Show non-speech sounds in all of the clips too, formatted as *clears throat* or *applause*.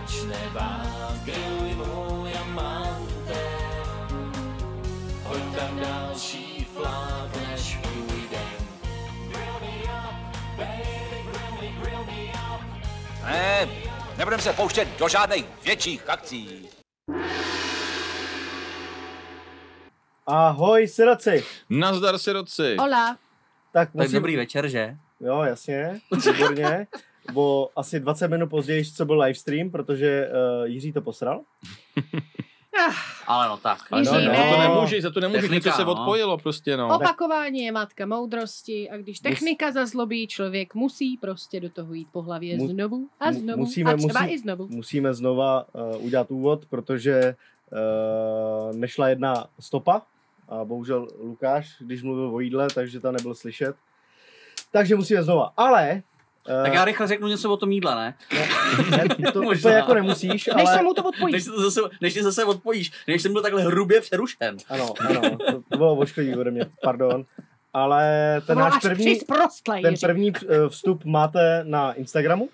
začne vám, griluj můj amante. Hoď tam další flák, než půjdem. Grill me up, baby, grill me, grill me up. Ne, nebudeme se pouštět do žádných větších akcí. Ahoj, siroci. Nazdar siroci. Hola. Tak Tak musím... dobrý večer, že? Jo, jasně, výborně. Bo asi 20 minut později, co byl livestream, protože uh, Jiří to posral. *laughs* Ale no tak. Ale no, no, ne. za to nemůžeš, za to nemůžeš, Technika, něco se no. odpojilo prostě, no. Opakování je matka moudrosti a když technika zazlobí, člověk musí prostě do toho jít po hlavě Mu- znovu a znovu musíme- a třeba musí- i znovu. Musíme znova uh, udělat úvod, protože uh, nešla jedna stopa a bohužel Lukáš, když mluvil o jídle, takže to nebyl slyšet. Takže musíme znova. Ale... Uh, Tak já rychle řeknu něco o tom jídle, ne? ne, to *laughs* Možná. úplně jako nemusíš, Než ale... se mu to odpojí. Než, se to zase, než ty zase odpojíš, než jsem byl takhle hrubě přerušen. Ano, ano, to, to bylo ošklivý ode mě, pardon. Ale ten náš první, přisprostlej, ten první eh, vstup máte na Instagramu,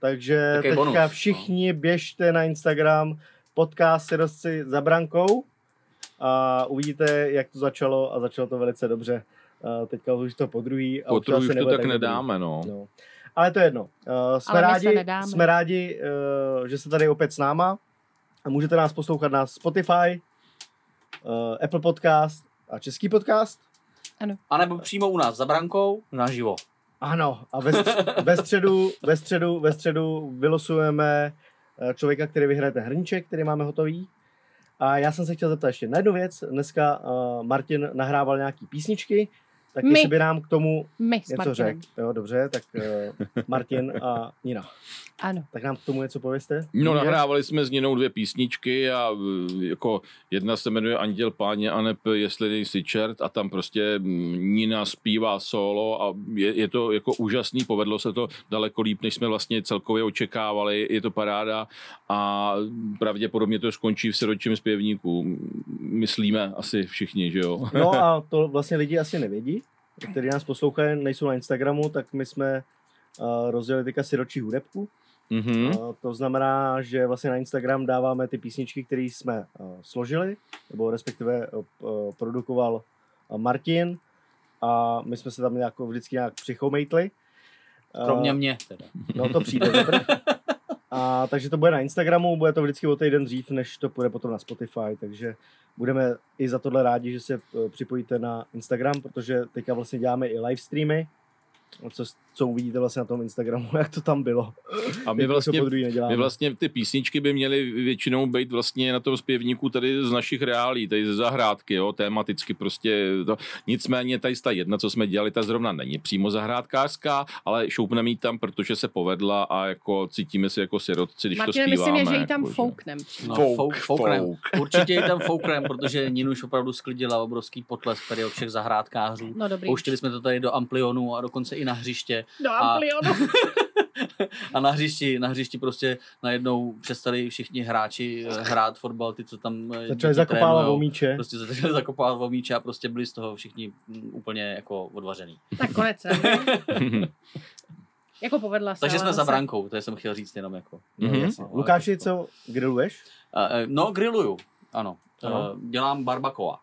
takže Takový teďka bonus, no. všichni běžte na Instagram podcast Sirosci za brankou a uvidíte, jak to začalo a začalo to velice dobře. A teďka už to po druhý. A Po už to tak nedáme, no. No. Ale to je jedno. Uh, jsme, rádi, jsme rádi, uh, že jste tady opět s náma a můžete nás poslouchat na Spotify, uh, Apple Podcast a Český podcast. A nebo přímo u nás za brankou, naživo. Ano, a ve, stř- ve, středu, ve, středu, ve středu vylosujeme eh, člověka, který vyhraje ten hrníček, který máme hotový. A já jsem se chtěl zeptat ještě na jednu věc. Dneska uh, Martin nahrával nějaký písničky, tak My. jestli by nám k tomu My něco řekl. Jo, dobře, tak uh, Martin a Nina. Ano. Tak nám k tomu něco pověste. No, nahrávali jsme s Ninou dvě písničky a eh, jako jedna se jmenuje Anděl páně a neb Jestli nejsi čert a tam prostě Nina zpívá solo a je, je, to jako úžasný, povedlo se to daleko líp, než jsme vlastně celkově očekávali, je to paráda a pravděpodobně to skončí v siročím zpěvníku, myslíme asi všichni, že jo? *laughs* No a to *laughs* vlastně lidi asi nevědí, kteří nás poslouchají, nejsou na Instagramu, tak my jsme uh, rozdělili teďka siročí hudebku. Mhm. Uh, to znamená, že vlastně na Instagram dáváme ty písničky, které jsme uh, složili, nebo respektive uh, uh, produkoval uh, Martin a my jsme se tam nějak, vždycky nějak přichomejtli. Uh, Kromě mě teda. No to přijde *laughs* teprve. A takže to bude na Instagramu, bude to vždycky o týden dřív, než to půjde potom na Spotify, takže budeme i za tohle rádi, že se eh, připojíte na Instagram, protože teďka vlastně děláme i live streamy, co, co uvidíte vlastně na tom Instagramu, *laughs* jak to tam bylo. A my to vlastně, my vlastně ty písničky by měly většinou být vlastně na tom zpěvníku tady z našich reálí, tady ze zahrádky, jo, tematicky prostě to. Nicméně tady ta jedna, co jsme dělali, ta zrovna není přímo zahrádkářská, ale šoupneme jí tam, protože se povedla a jako cítíme se jako sirotci, když Martin, to zpíváme. myslím, je, že ji tam jako, že- fouknem. No, Fouk, fouk, fouknem. fouk. Určitě ji tam fouknem, protože Ninuš opravdu sklidila obrovský potlesk tady od všech zahrádkářů. No dobrý. Pouštěli jsme to tady do amplionu a dokonce i na hřiště. Do Amplionu. *laughs* A na hřišti, na hřišti prostě najednou přestali všichni hráči eh, hrát fotbal, ty, co tam eh, Začali zakopávat trénujou. omíče. Prostě se začali *laughs* zakopávat vomíče a prostě byli z toho všichni mm, úplně jako odvařený. tak konec. ne? *laughs* jako povedla se. Takže jsme za brankou, to jsem chtěl říct jenom jako. No, Mhm. jasně. Lukáši, co grilluješ? A, eh, No, grilluju, ano. Ano. Eh, Dělám barbacoa,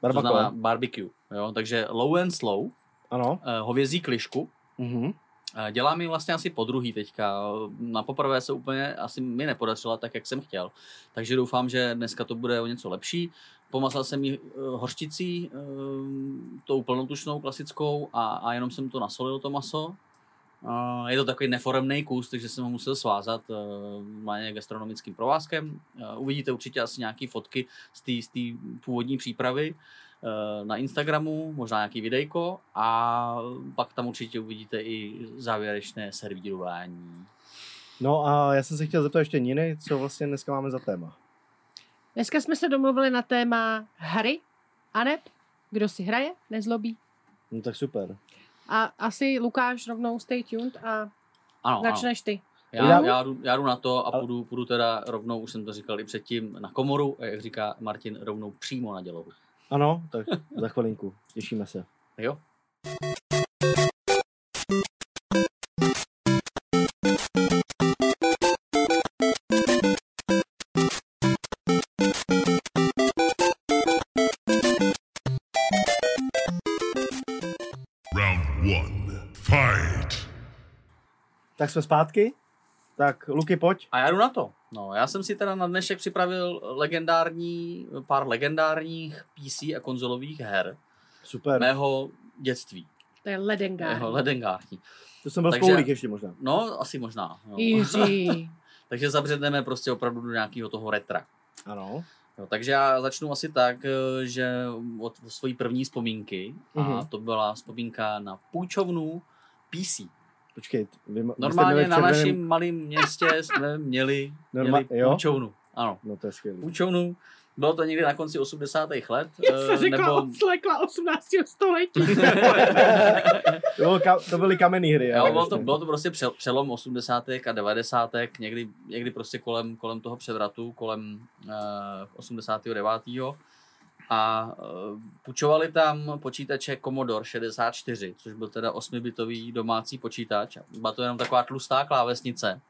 to znamená Barbacoa. barbecue. Jo? Takže low and slow, Ano. eh, hovězí klišku, Mhm. Eh, Dělám ji vlastně asi po druhý teďka. Na poprvé se úplně asi mi nepodařila tak, jak jsem chtěl. Takže doufám, že dneska to bude o něco lepší. Pomazal jsem ji eh, hořčicí, tou plnotučnou klasickou a, a jenom jsem to nasolil, to maso. Je to takový neforemný kus, takže jsem ho musel svázat normálně gastronomickým provázkem. Uvidíte určitě asi nějaké fotky z té původní přípravy na Instagramu, možná nějaký videjko a pak tam určitě uvidíte i závěrečné servírování. No a já jsem se chtěl zeptat ještě Niny, co vlastně dneska máme za téma. Dneska jsme se domluvili na téma hry, aneb kdo si hraje, nezlobí. No tak super. A asi Lukáš rovnou stay tuned a Ano, ano. začneš ty. Já, já, jdu, já jdu na to a půjdu, půjdu teda rovnou, už jsem to říkal i předtím, na komoru, a jak říká Martin, rovnou přímo na dělohu. Ano, tak za chvilinku. Těšíme se. Jo. Round one. Fight. Tak jsme zpátky. Tak Luky, pojď. A já jdu na to. No, já jsem si teda na dnešek připravil legendární, pár legendárních PC a konzolových her Super. mého dětství. To je ledengár. Mého ledengární. To jsem byl Takže- spoulík ještě možná. No, asi možná. Jo. Jiří. *laughs* Takže zabředneme prostě opravdu do nějakého toho retra. Ano. Jo, takže já začnu asi tak, eh, že od svojí první vzpomínky, a Mhm. to byla vzpomínka na půjčovnu PC. Počkej, vy, vy Normálně měli v na červeném- našem malém městě jsme měli, Norma- měli jo? půjčovnu. Ano, No to je skvělé. půjčovnu. Bylo to někdy na konci 80. let. Já eh, jsem řekla nebo... od slekla 18. století. *laughs* to, bylo ka- to byly kamenné hry. Jo, ale bylo, to, vlastně. bylo to prostě přel- přelom 80. a 90. někdy, někdy prostě kolem, kolem toho převratu, kolem uh, 89. A uh, půjčovali tam počítače Commodore 64, což byl teda 8-bitový domácí počítač. Byla to jenom taková tlustá klávesnice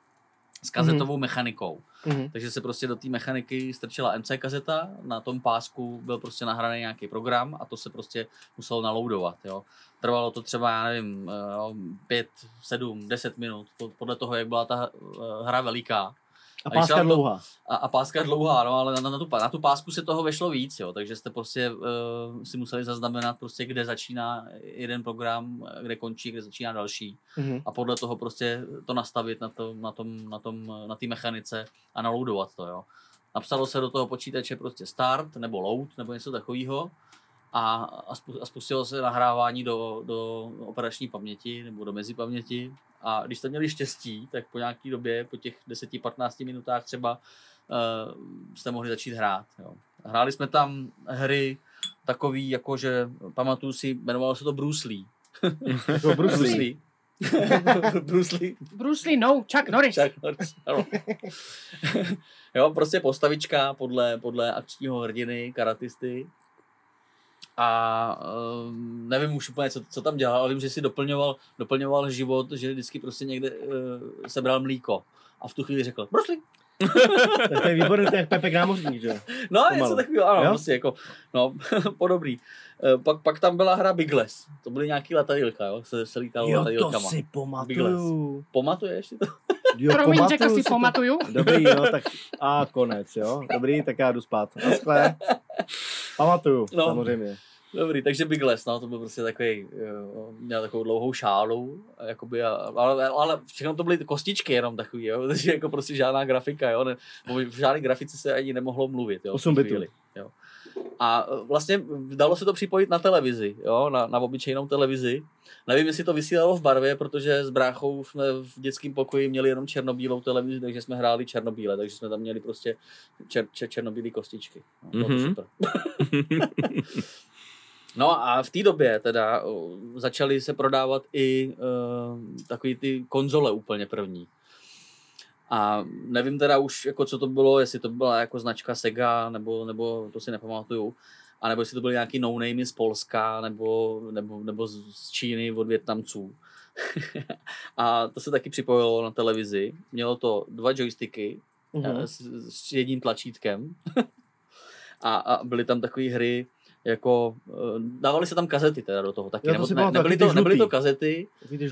s kazetovou mechanikou. Mhm. Takže se prostě do té mechaniky strčila MC kazeta, na tom pásku byl prostě nahraný nějaký program a to se prostě muselo naloadovat. Jo. Trvalo to třeba, já nevím, 5, 7, 10 minut, po- podle toho, jak byla ta eh, hra veliká. A páska to- dlouhá. A, a páska dlouhá, no, ale na, na, tu, na tu pásku se toho vešlo víc, jo, takže jste prostě uh, si museli zaznamenat prostě, kde začíná jeden program, eh, kde končí, kde začíná další Mhm. a podle toho prostě to nastavit na, to, na tom, na tom, na té mechanice a naloadovat to, jo. Napsalo se do toho počítače prostě start nebo load nebo něco takového a, a, spu- a spustilo se nahrávání do, do operační paměti nebo do mezipaměti a když jste měli štěstí, tak po nějaký době, po těch 10-15 minutách třeba uh, jste mohli začít hrát. Jo. Hráli jsme tam hry takový, jakože pamatuju si, jmenovalo se to Bruce Lee. Jako Bruce Bruce Lee. Lee. *laughs* Bruce Lee. Bruce Lee, no, Chuck Norris. Chuck Norris, ano. *laughs* jo, prostě postavička podle, podle akčního hrdiny, karatisty. A um, nevím už úplně, co, co tam dělal, ale vím, že si doplňoval, doplňoval život, že vždycky prostě někde uh, sebral mlíko. A v tu chvíli řekl. *laughs* Tak to je výborný, to je jak Pepek námořník, že jo? No, Pomalu. něco takového, ano, Jo? prostě jako, no, *laughs* podobný. Eh, Pak, pak tam byla hra Bigless, to byly nějaký letadílka, jo, se, se lítalo Jo, to letadílkama. si pamatuju. Pamatuješ si to? Jo, Promiň, řekl pamatuju si, to. pamatuju. Dobrý, no, tak a konec, jo. Dobrý, tak já jdu spát. Naschle. *laughs* Pamatuju, No. samozřejmě. Dobrý, takže Big Les, no, to byl prostě takový, jo, měl takovou dlouhou šálu, jakoby, a- ale, ale všechno to byly kostičky jenom takový, jo, *laughs* takže jako prostě žádná grafika, jo, ne, v žádné grafice se ani nemohlo mluvit, jo, v tu 8 bitů. jo. A e, vlastně dalo se to připojit na televizi, jo, na, na obyčejnou televizi. Nevím, jestli to vysílalo v barvě, protože s bráchou jsme v dětském pokoji měli jenom černobílou televizi, takže jsme hráli černobíle, takže jsme tam měli prostě čer, čer, černobílé kostičky. No, Mhm. super. *laughs* No a v té době teda začaly se prodávat i uh, takový ty konzole úplně první. A nevím teda už, jako co to bylo, jestli to byla jako značka Sega, nebo, nebo to si nepamatuju, a nebo jestli to byly nějaký no name z Polska, nebo, nebo, nebo z Číny od Větnamců. *laughs* a to se taky připojilo na televizi. Mělo to dva joysticky Mhm. mm-hmm. s, s jedním tlačítkem. *laughs* a, a byly tam takové hry, jako, eh, dávaly se tam kazety teda do toho taky, Jo, to nebo, ne, nebyly, to, nebyly to kazety,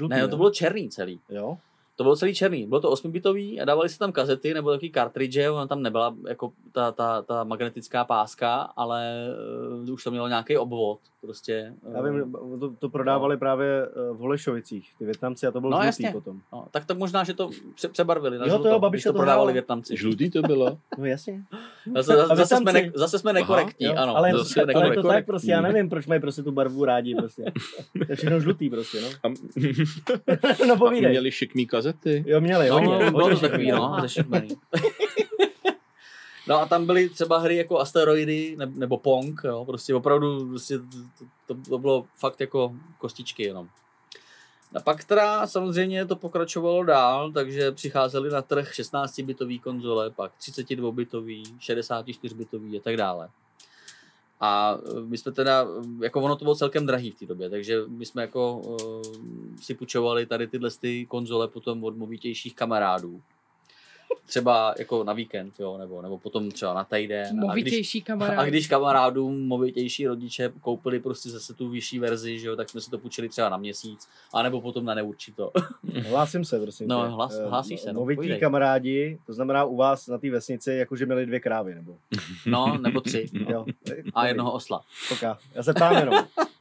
ne, no, to bylo černý celý. Jo? To bylo celý černý, bylo to 8-bitový a dávali se tam kazety nebo takový kartridže, ona tam nebyla jako ta, ta, ta magnetická páska, ale uh, už to mělo nějaký obvod, prostě. Já eh, vím, to, to prodávali právě eh, v Holešovicích, ty Větnamci, a to byl No, žlutý jasně. potom. No, tak to možná, že to pře- přebarvili na Jo, to žluto, jo, když to to prodávali. Větnamci. Žlutý to bylo? No jasně. Zase, zase, zase, jsme, ne, zase jsme nekorektní, Jo, ano. ale, zase ale, ale je to tak nekorektní. prostě, já nevím, proč mají prostě tu barvu rádi prostě. To je všechno žlutý prostě, no. A, *laughs* no a povídej. měli šikmý kazety? Jo, měli, No, no, bylo to takový, no. *laughs* No a tam byly třeba hry jako Asteroidy ne- nebo Pong, jo, prostě opravdu prostě to, to, to bylo fakt jako kostičky jenom. A pak teda samozřejmě to pokračovalo dál, takže přicházely na trh 16-bitový konzole, pak 32-bitový, 64-bitový a tak dále. A e, my jsme teda, e, jako ono to bylo celkem drahý v té době, takže my jsme jako uh, si půjčovali tady tyhle ty konzole potom od movitějších kamarádů. Třeba jako na víkend, jo, nebo, nebo potom třeba na týden. A když, Movitější *laughs* kamarád. a když kamarádům movitější rodiče koupili prostě zase tu vyšší verzi, že jo, tak jsme si to půjčili třeba na měsíc, anebo potom na neurčito. *laughs* Hlásím se, prosím. No, hlas- Eh, hlásíš se, no, Movití kamarádi, to znamená u vás na té vesnici, jakože měli dvě krávy, nebo? No, nebo tři. Jo. A jednoho osla. Poká. Já se ptám jenom. *laughs*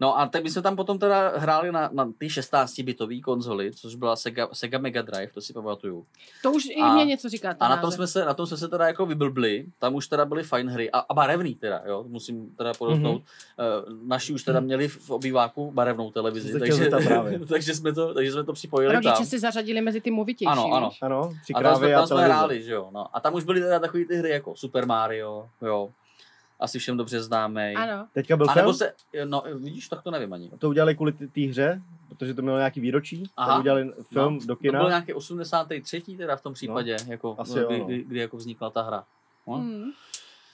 No a tak my jsme tam potom teda hráli na, na ty 16-bitový konzoli, což byla Sega, Sega Mega Drive, to si pamatuju. To už i A- mě něco říká. A na tom, jsme se, na tom jsme se teda jako vyblbli, tam už teda byly fajn hry a, a barevný teda, jo, musím teda podotknout. Mm-hmm. Naši už teda měli v obýváku barevnou televizi, takže, *laughs* takže, jsme to, takže jsme to připojili Rodiče tam. si zařadili mezi ty movitější. Ano, ano. Ano, A tam jsme, tam jsme hráli, že jo. No. A tam už byly teda takové ty hry jako Super Mario, jo. Asi všem dobře známý. Ano. Teďka byl A nebo film? se, no vidíš, tak to nevím ani. To udělali kvůli té hře, protože to mělo nějaký výročí. Aha. Tak udělali film no, do To byl kina. nějaký 83. teda v tom případě, jako, asi jo, kdy, no. kdy, kdy, jako vznikla ta hra. No. Hmm.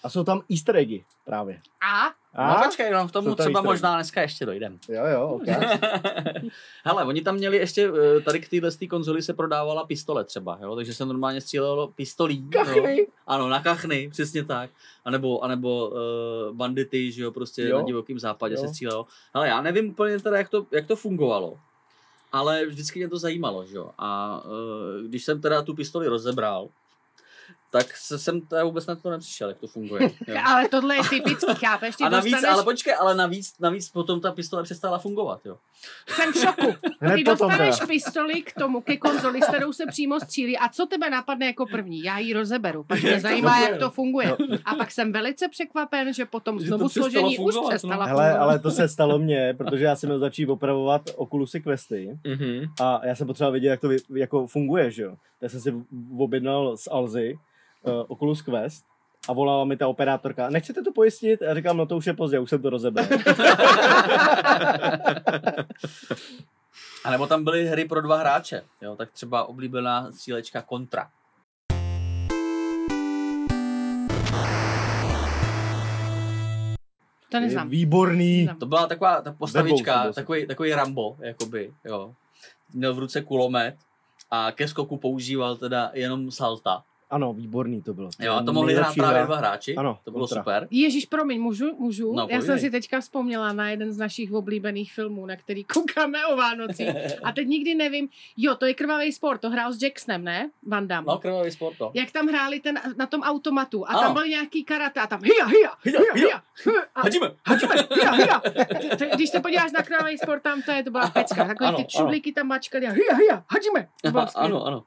A jsou tam easter eggy právě. A? A? No počkej, no, k tomu třeba možná dneska ještě dojdem. Jo, jo, ok. *laughs* Hele, oni tam měli ještě, eh, tady k téhle té konzoli se prodávala pistole třeba, jo? takže se normálně střílelo pistolí. Jo? Kachny. Ano, na kachny, přesně tak. A nebo, a nebo uh, bandity, že jo, prostě Jo. jo. na divokém západě Jo. se střílelo. Hele, já nevím úplně teda, jak to, jak to fungovalo. Ale vždycky mě to zajímalo, že jo. A uh, když jsem teda tu pistoli rozebral, tak se, jsem teda vůbec na to nepřišel, jak to funguje. *laughs* Jo. Ale tohle je typický, chápeš? Ty A navíc, dostaneš, ale počkej, ale navíc, navíc potom ta pistole přestala fungovat, jo. jsem v šoku. *laughs* Ty dostaneš teda. pistoli k tomu, ke konzoli, s kterou se přímo střílí. A co tebe napadne jako první? Já ji rozeberu, pak mě zajímá, jak to funguje. A pak jsem velice překvapen, že potom Že to znovu složení už fungovat, přestala Hele, fungovat. ale to se stalo mně, protože já jsem měl začít opravovat Oculusy Questy Mhm. a já jsem potřeboval vědět, jak to jako funguje, že jo. Tak jsem si objednal z Alzy Oculus Quest a volala mi ta operátorka, nechcete to pojistit? A říkám, no to už je pozdě, už jsem to rozebral. *laughs* A nebo tam byly hry pro dva hráče, jo, tak třeba oblíbená střílečka Contra. To neznám. Výborný. Neznám. To byla taková ta postavička, takový, takový Rambo, jakoby, jo. Měl v ruce kulomet a ke skoku používal teda jenom salta. Ano, výborný to bylo. Jo, a to mohli hrát právě dva hráči, Ano, to bylo Contra. super. Ježíš, promiň, můžu? můžu? No, Já jsem si teďka vzpomněla na jeden z našich oblíbených filmů, na který *laughs* koukáme o Vánocích. A teď nikdy nevím. Jo, to je krvavý sport, to hrál s Jacksonem, ne? Van Damme. No, krvavý sport, to. Jak tam hráli ten, na tom automatu a Ano. tam byl nějaký karate a tam hia, hia, hia, hia, hia. A, Hadíme! Hadíme, hia, hia. Když se podíváš na krvavý sport, tam to je, to byla pecka. Takový Ano, ty čudlíky tam mačkali a hia, hia, hadíme. Ano, ano.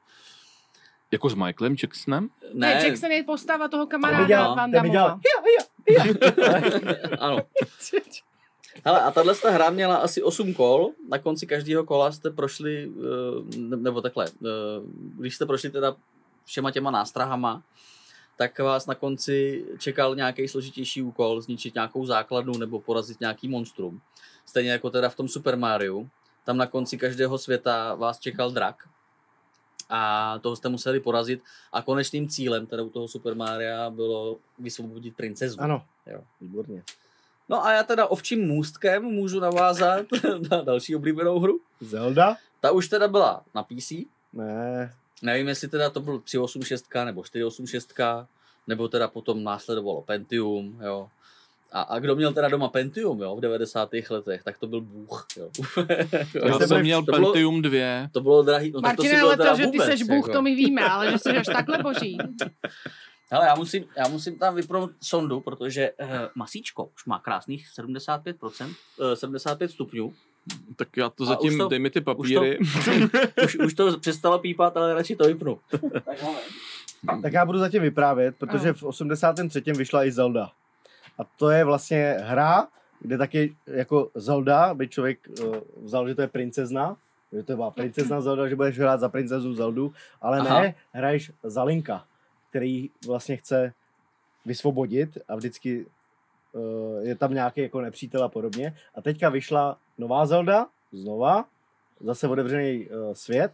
Jako s Michaelem Jacksonem? Ne, Jackson je postava toho kamaráda dělal, Van Dammova. *laughs* ano. Hele, a tahle ta hra měla asi 8 kol. Na konci každého kola jste prošli, eh, ne- nebo takhle, eh, když jste prošli teda všema těma nástrahama, tak vás na konci čekal nějaký složitější úkol, zničit nějakou základnu nebo porazit nějaký monstrum. Stejně jako teda v tom Super Mario. Tam na konci každého světa vás čekal drak a toho jste museli porazit a konečným cílem teda u toho Super Maria bylo vysvobodit princezu. Ano, Jo. výborně. No a já teda ovčím můstkem můžu navázat *laughs* na další oblíbenou hru. Zelda? Ta už teda byla na PC. Ne, Nevím, jestli teda to byl 386 nebo 486, nebo teda potom následovalo Pentium, jo. A, a kdo měl teda doma Pentium, jo, v 90. letech, tak to byl bůh, jo. *laughs* Já jsem měl to bylo- Pentium 2. To bylo drahý, no tak to si Martine, ale teda to, že ty vůbec, seš Bůh, jako. to my víme, ale že jsi až takhle boží. *laughs* Hele, já musím, já musím tam vypnout sondu, protože uh, masíčko už má krásných 75%, uh, 75 stupňů. Tak já to A zatím, už to- dej mi ty papíry. *laughs* Už, už to přestalo pípat, ale radši to vypnu. tak tak já budu zatím vyprávět, protože v 83. vyšla i Zelda. A to je vlastně hra, kde taky jako Zelda, by člověk uh, vzal, že to je princezna, že to byla princezna Zelda, že budeš hrát za princezu Zeldu, ale Aha. ne, hraješ za Linka, který vlastně chce vysvobodit a vždycky uh, je tam nějaký jako nepřítel a podobně. A teďka vyšla nová Zelda, znova, zase otevřený uh, svět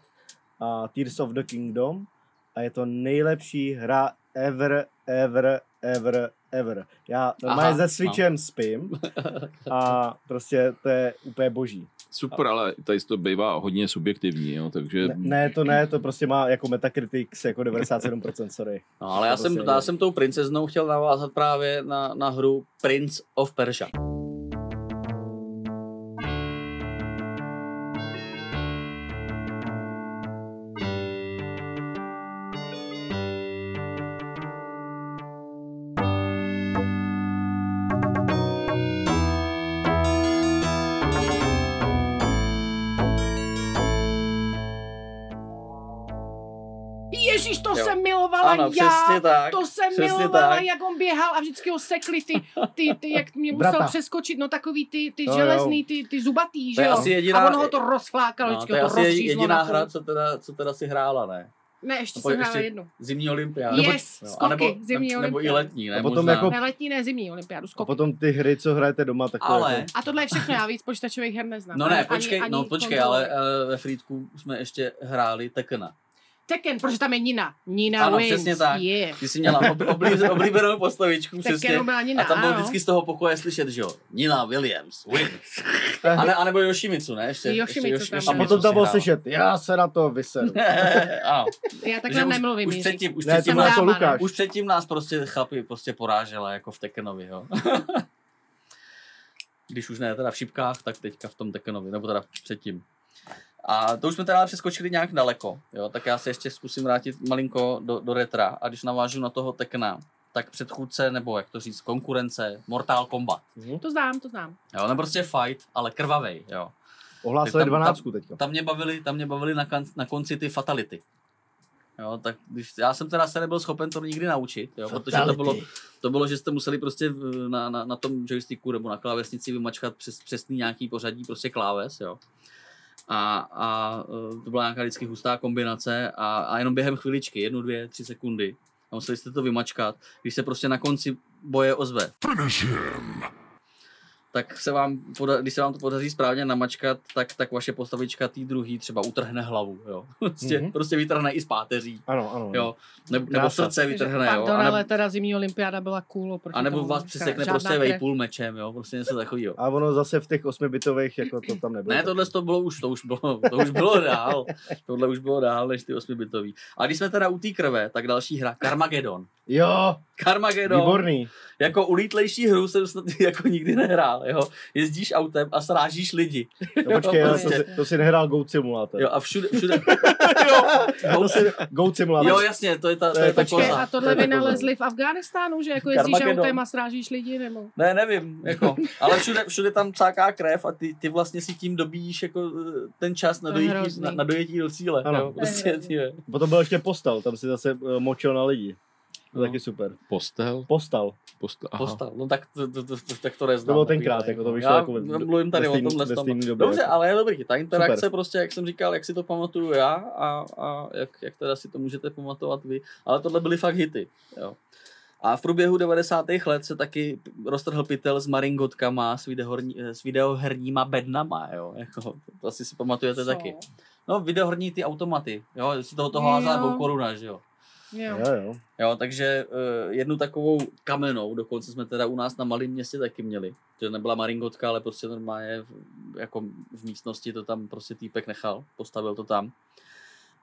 a Tears of the Kingdom a je to nejlepší hra ever, ever, ever, ever. Já normálně Aha, ze Switchem spím a prostě to je úplně boží. Super, ale tady to bývá hodně subjektivní, jo, takže... Ne, ne, to ne, to prostě má jako Metacritics jako 97%, sorry. No, ale já To jsem, prostě já jsem tou princeznou chtěl navázat právě na, na hru Prince of Persia. Já. přesně tak. To jsem přesně milovala, tak. jak on běhal a vždycky ho sekli ty, ty, ty jak mě musel Brata. přeskočit, no takový ty, ty jo. železný, ty, ty zubatý, To že je jo? asi jediná- a on ho to rozflákal, No, vždycky to je ho to asi jediná hra, co teda, co teda si hrála, ne? Ne, ještě Nebo jsem hrála jednu. Zimní olympiádu. Yes, No, skoky, anebo, zimní nebo, nebo i olympiádu. letní, ne? A potom možná. jako- Ne, letní, ne, zimní olympiádu, A skoky. potom ty hry, co hrajete doma, tak to Ale, jako... A tohle je všechno, já víc počítačových her neznám. no ne, Ani- počkej, ani no počkej, ale uh, ve Frýdku jsme ještě hráli Tekena. Tekken, protože tam je Nina. Nina Ano, wins. přesně tak. Yeah. Ty jsi měla ob, oblí, *laughs* oblíbenou postavičku, přesně. Byla Nina, A tam bylo ano. vždycky z toho pokoje slyšet, že jo, Nina Williams, win. *laughs* A, ne, a nebo Yoshimitsu, ne? Ještě, Yoshimitsu ještě tam Yoshi- byl. A Yoshimitsu potom tam bylo slyšet, já se na to vyseru. *laughs* ano. Já takhle už, nemluvím, už předtím, už předtím, nás, Lukáš. už předtím nás prostě chlapi prostě porážela jako v Tekkenovi, jo. Když už ne teda v šipkách, tak teďka v tom Tekkenovi, nebo teda předtím. A to už jsme teda přeskočili nějak daleko, jo, tak já se ještě zkusím vrátit malinko do, do retra a když navážu na toho Tekkena, tak předchůdce, nebo jak to říct, konkurence, Mortal Kombat. To znám, to znám. Jo, ne prostě fight, ale krvavej, jo. Ohlásili Tak tam- 12 teďka. Tam mě bavili, tam mě bavili na, kan, na konci ty fatality. Jo, tak když, já jsem teda se nebyl schopen to nikdy naučit, jo, protože to bylo, to bylo, že jste museli prostě na, na, na tom joysticku nebo na klávesnici vymačkat přes, přesný nějaký pořadí prostě kláves, jo. A, a e, to byla nějaká vždycky hustá kombinace a, a jenom během chviličky, jednu, dvě, tři sekundy, a museli jste to vymačkat, když se prostě na konci boje ozve, Finish him. Tak se vám, když se vám to podaří správně namačkat, tak, tak vaše postavička tý druhý třeba utrhne hlavu, jo. *laughs* Prostě, Mhm. prostě vytrhne i z páteří, Ano, ano. jo. Nebo, nebo Krása. srdce vytrhne, jo. Pardon, ale teda zimní olympiáda byla cool. a nebo vás přesekne prostě vejpůl mečem, jo. Prostě něco takového. A ono zase v těch 8-bitových jako to tam nebylo. Ne, tohle to bylo už, to už bylo, to už bylo dál. Tohle už bylo dál než ty 8 bitový. A když jsme teda u té krve, tak další hra, Carmageddon. Jo, Carmageddon, výborný. jako ulítlejší hru jsem snad *laughs* jako nikdy nehrál, jo. Jezdíš autem a srážíš lidi. No, počkej, *laughs* jo, to, prostě. si, to si nehrál Goat Simulator. Jo, a všude, všude, *laughs* jo, to si, Goat Simulator. jo, jasně, to je ta, to To je je ta počkej, koza. a To tohle to vynalezli v Afghánistánu, že jako jezdíš Carmageddon. autem a srážíš lidi, nebo? Ne, nevím, jako, *laughs* ale všude, všude tam cáká krev a ty, ty vlastně si tím dobíjíš jako eh, ten čas na To je dojetí, na, na dojetí do cíle. Ano. Jo, prostě, Potom byl ještě postal, tam si zase uh, močil na lidi. To No. je taky super. Postel? Postal. Postel, aha. Postal, no tak to, to, to, to, tak to neznám. To bylo tenkrát, tady, jako to vyšlo Já jako ve- mluvím tady ve o stejný- tomhle ve tom. stejný době, Dobře, jako. ale je dobrý. Ta interakce Super. prostě, jak jsem říkal, jak si to pamatuju já a, a jak, jak teda si to můžete pamatovat vy. Ale tohle byly fakt hity. Jo. A v průběhu 90. let se taky roztrhl pytel s maringotkama, s, videoherní, s videoherníma bednama, jo. Jako, to asi si pamatujete Co? taky. No, videoherní ty automaty, jo, si toho toho házá Jo. dvou koruna, že jo. Jo. Jo, jo. Jo, takže uh, jednu takovou kamenou, dokonce jsme teda u nás na malém městě taky měli. To nebyla maringotka, ale prostě normálně v, jako v místnosti to tam prostě týpek nechal, postavil to tam.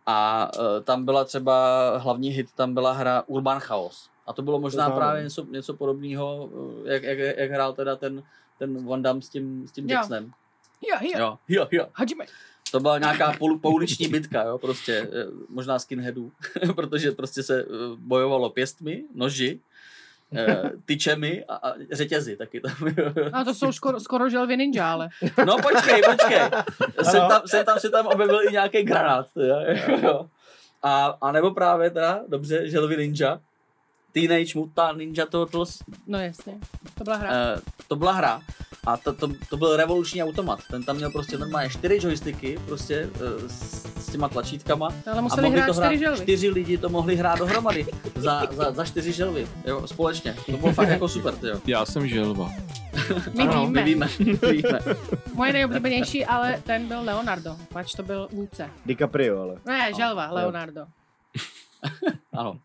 A uh, tam byla třeba hlavní hit, tam byla hra Urban Chaos. A to bylo možná znám. právě něco, něco podobného, uh, jak, jak, jak, hrál teda ten, ten Van Damme s tím, s tím Jo. Jacksonem. Jo, jo, Jo, jo, jo. Hajime. To byla nějaká polu, pouliční bitka, jo, prostě, eh, možná skinheadů, *laughs* protože prostě se eh, bojovalo pěstmi, noži, eh, *laughs* tyčemi a, a řetězy taky tam. *laughs* A to jsou skoro, skoro želvy ninja, ale. No počkej, počkej. Jsem tam, jsem tam, se tam objevil i nějaký granát. Teda, jo. A, a nebo právě teda, dobře, želvy ninja, Teenage Mutant Ninja Turtles, No jasně, to byla hra. Uh, to byla hra a to, to, to byl revoluční automat. Ten tam měl prostě normálně čtyři joysticky prostě uh, s, s těma tlačítkama. Ale a museli mohli hrát to hrát, čtyři želvy. čtyři lidi to mohli hrát dohromady za, za, za čtyři želvy, jo, společně. To bylo fakt jako super, jo. Já jsem želva. My Ano, víme. my víme, my víme. Moje nejoblíbenější, ale ten byl Leonardo, pač to byl vůdce. DiCaprio, ale. Ne, želva, jo. Leonardo. Ano.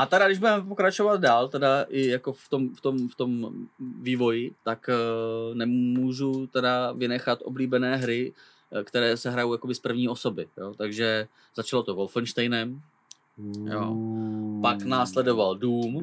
A teda, když budeme pokračovat dál, teda i jako v tom, v tom, v tom vývoji, tak uh, nemůžu teda vynechat oblíbené hry, eh, které se hrajou jakoby z první osoby. Jo? Takže začalo to Wolfensteinem, Jo. pak následoval Doom,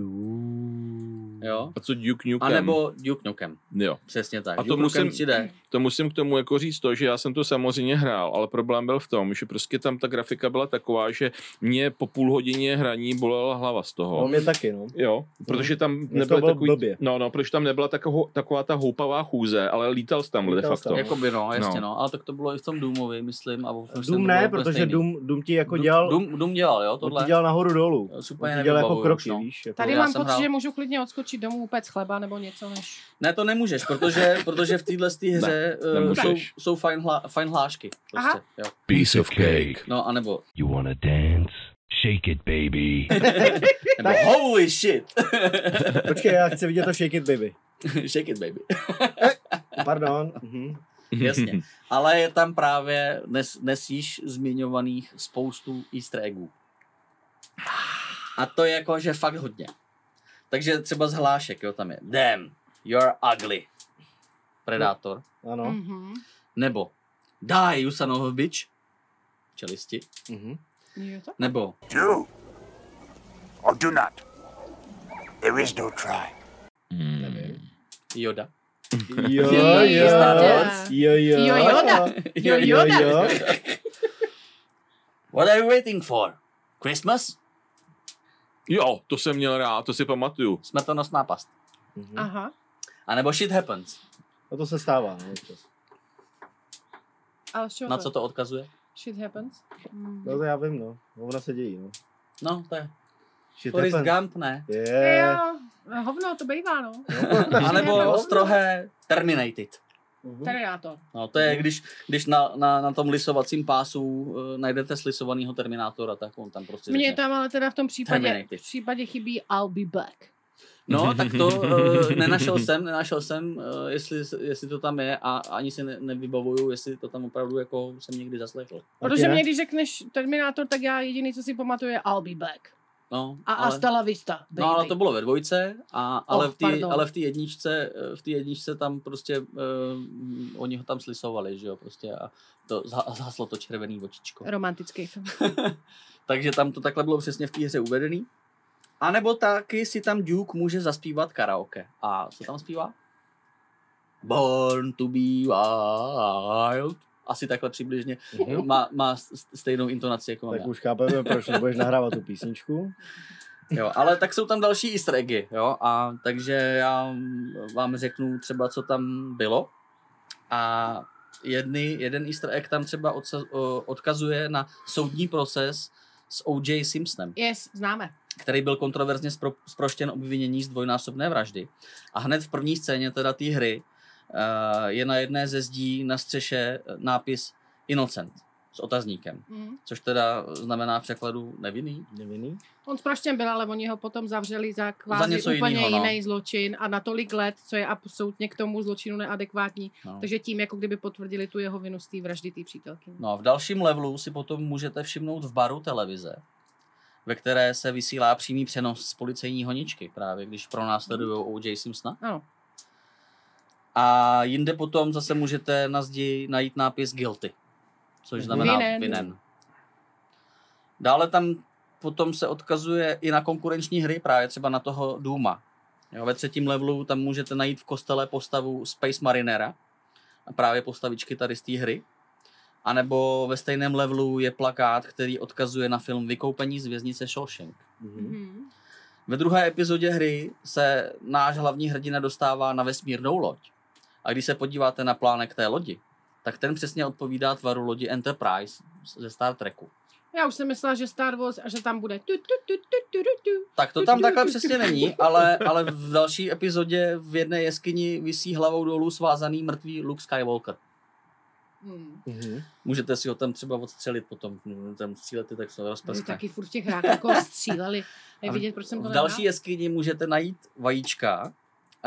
jo? A co Duke Nukem? a nebo Duke Nukem. Jo. Přesně tak. A to Duke musím- 3D. To musím k tomu jako říct to, že já jsem to samozřejmě hrál, ale problém byl v tom, že prostě tam ta grafika byla taková, že mě po půl hodině hraní bolela hlava z toho. No, mě taky, no. Jo, protože tam to nebyla takový, blbě. no, no, protože tam nebyla taková, taková ta houpavá chůze, ale lítal jsi tam de Lítal jsi facto. tam. Jakoby no, jasně No. no. Ale tak to bylo i v tom Doomovi, myslím. A Doom ne, protože. Doom, Doom ti jako dělal, Doom, Doom dělal, jo, on tohle. ti dělal nahoru dolů. Ti dělal jako kroky, už, no. víš. Jako, Tady mám pocit, že můžu klidně odskočit domů upec chleba nebo něco než... Ne, to nemůžeš, protože, protože v téhle hře uh, nemůžeš. jsou, jsou fajn, hla, fajn hlášky. Prostě, Aha. jo. Piece of cake. No, anebo, You wanna dance? Shake it, baby. *laughs* nebo holy shit. *laughs* Počkej, já chci vidět to Shake It Baby. *laughs* Shake it, baby. Pardon. Mhm. Jasně. Ale je tam právě dnes, dnes již zmiňovaných spoustu easter eggů. A to je jako, že fakt hodně. Takže třeba z hlášek, jo, tam je Damn, you're ugly. Predátor. Ano. Mhm. Nebo Die, you son of a bitch. Čelisti. Mhm. Jo, to? Nebo Do or do not. There is no try. Yoda. Jo, *laughs* jo. Wars. Jo, jo. Jo, Yoda. Jo, Yoda. *laughs* jo. What are you waiting for? Christmas? Jo, to jsem měl rád, to si pamatuju. Smrtonosná past. Mhm. Aha. A nebo shit happens. No to se stává. No, občas. Ale z čeho Na co to odkazuje? Shit happens. Hmm. no to já vím, no. Ona se dějí, no. No, to je Shit Forrest happens. Gump, ne? Je. Jo, hovno, to bývá, no. *laughs* A nebo strohé Terminated. Mhm. Terminátor. No, to je, když, když na, na, na tom lisovacím pásu uh, najdete slisovaného Terminátora, tak on tam prostě Mně tam ale teda v tom případě, v případě chybí I'll be back. No, *laughs* tak to uh, nenašel jsem, nenašel jsem, uh, jestli, jestli to tam je a ani si ne, nevybavuju, jestli to tam opravdu jako jsem někdy zaslechl. Protože mě, když řekneš Terminátor, tak já jediný, co si pamatuju, je I'll be back. No, A ale, hasta la vista, baby. no, ale to bylo ve dvojce, a, ale, Oh, v té, pardon. ale v té jedničce, eh, v té jedničce tam prostě, uh, oni ho tam slisovali, že jo, prostě a to zha- zhaslo to červený očičko. Romantický film. *laughs* Takže tam to takhle bylo přesně v té hře uvedený. A nebo taky si tam Duke může zaspívat karaoke. A co tam zpívá? Born to be wild. Asi takhle přibližně. Mhm. Má, má stejnou intonaci jako Tak já. už chápeme, proč nebudeš nahrávat tu písničku. Jo, ale tak jsou tam další easter eggy, jo, a takže já vám řeknu třeba, co tam bylo. A jedny, jeden easter egg tam třeba odsa, odkazuje na soudní proces s O.J. Simpsonem. Yes, známe. který byl kontroverzně spro, zproštěn obvinění z dvojnásobné vraždy. A hned v první scéně teda té hry je na jedné ze zdí na střeše nápis Innocent s otazníkem, Mm. což teda znamená v překladu nevinný. Nevinný? On zproštěn byl, ale oni ho potom zavřeli za kvázi Za něco úplně jinýho, no. jiný zločin a na tolik let, co je absolutně k tomu zločinu neadekvátní. No. Takže tím, jako kdyby potvrdili tu jeho vinu z té vraždy té přítelky. no a v dalším levelu si potom můžete všimnout v baru televize, ve které se vysílá přímý přenos z policejní honičky, právě když pronásledují O.J. Simpsona. Ano. A jinde potom zase můžete na zdi najít nápis guilty, což znamená Vinen. vinen. Dále tam potom se odkazuje i na konkurenční hry, právě třeba na toho Duma. Jo, ve třetím levelu tam můžete najít v kostele postavu Space Marinera, a právě postavičky tady z té hry. A nebo ve stejném levelu je plakát, který odkazuje na film Vykoupení z věznice Shawshank. Mhm. Mhm. Ve druhé epizodě hry se náš hlavní hrdina dostává na vesmírnou loď. A když se podíváte na plánek té lodi, tak ten přesně odpovídá tvaru lodi Enterprise ze Star Treku. Já už jsem myslela, že Star Wars a že tam bude tu, tu, tu, tu, tu, tu, tu. Tak to tam takhle přesně není, ale, ale v další epizodě v jedné jeskyni visí hlavou dolů svázaný mrtvý Luke Skywalker. Hmm. Mhm. Můžete si ho tam třeba odstřelit potom, tam střílety, tak se rozprskne. taky furt těch hrách jako stříleli. Je vidět, proč jsem to V další jeskyni můžete najít vajíčka,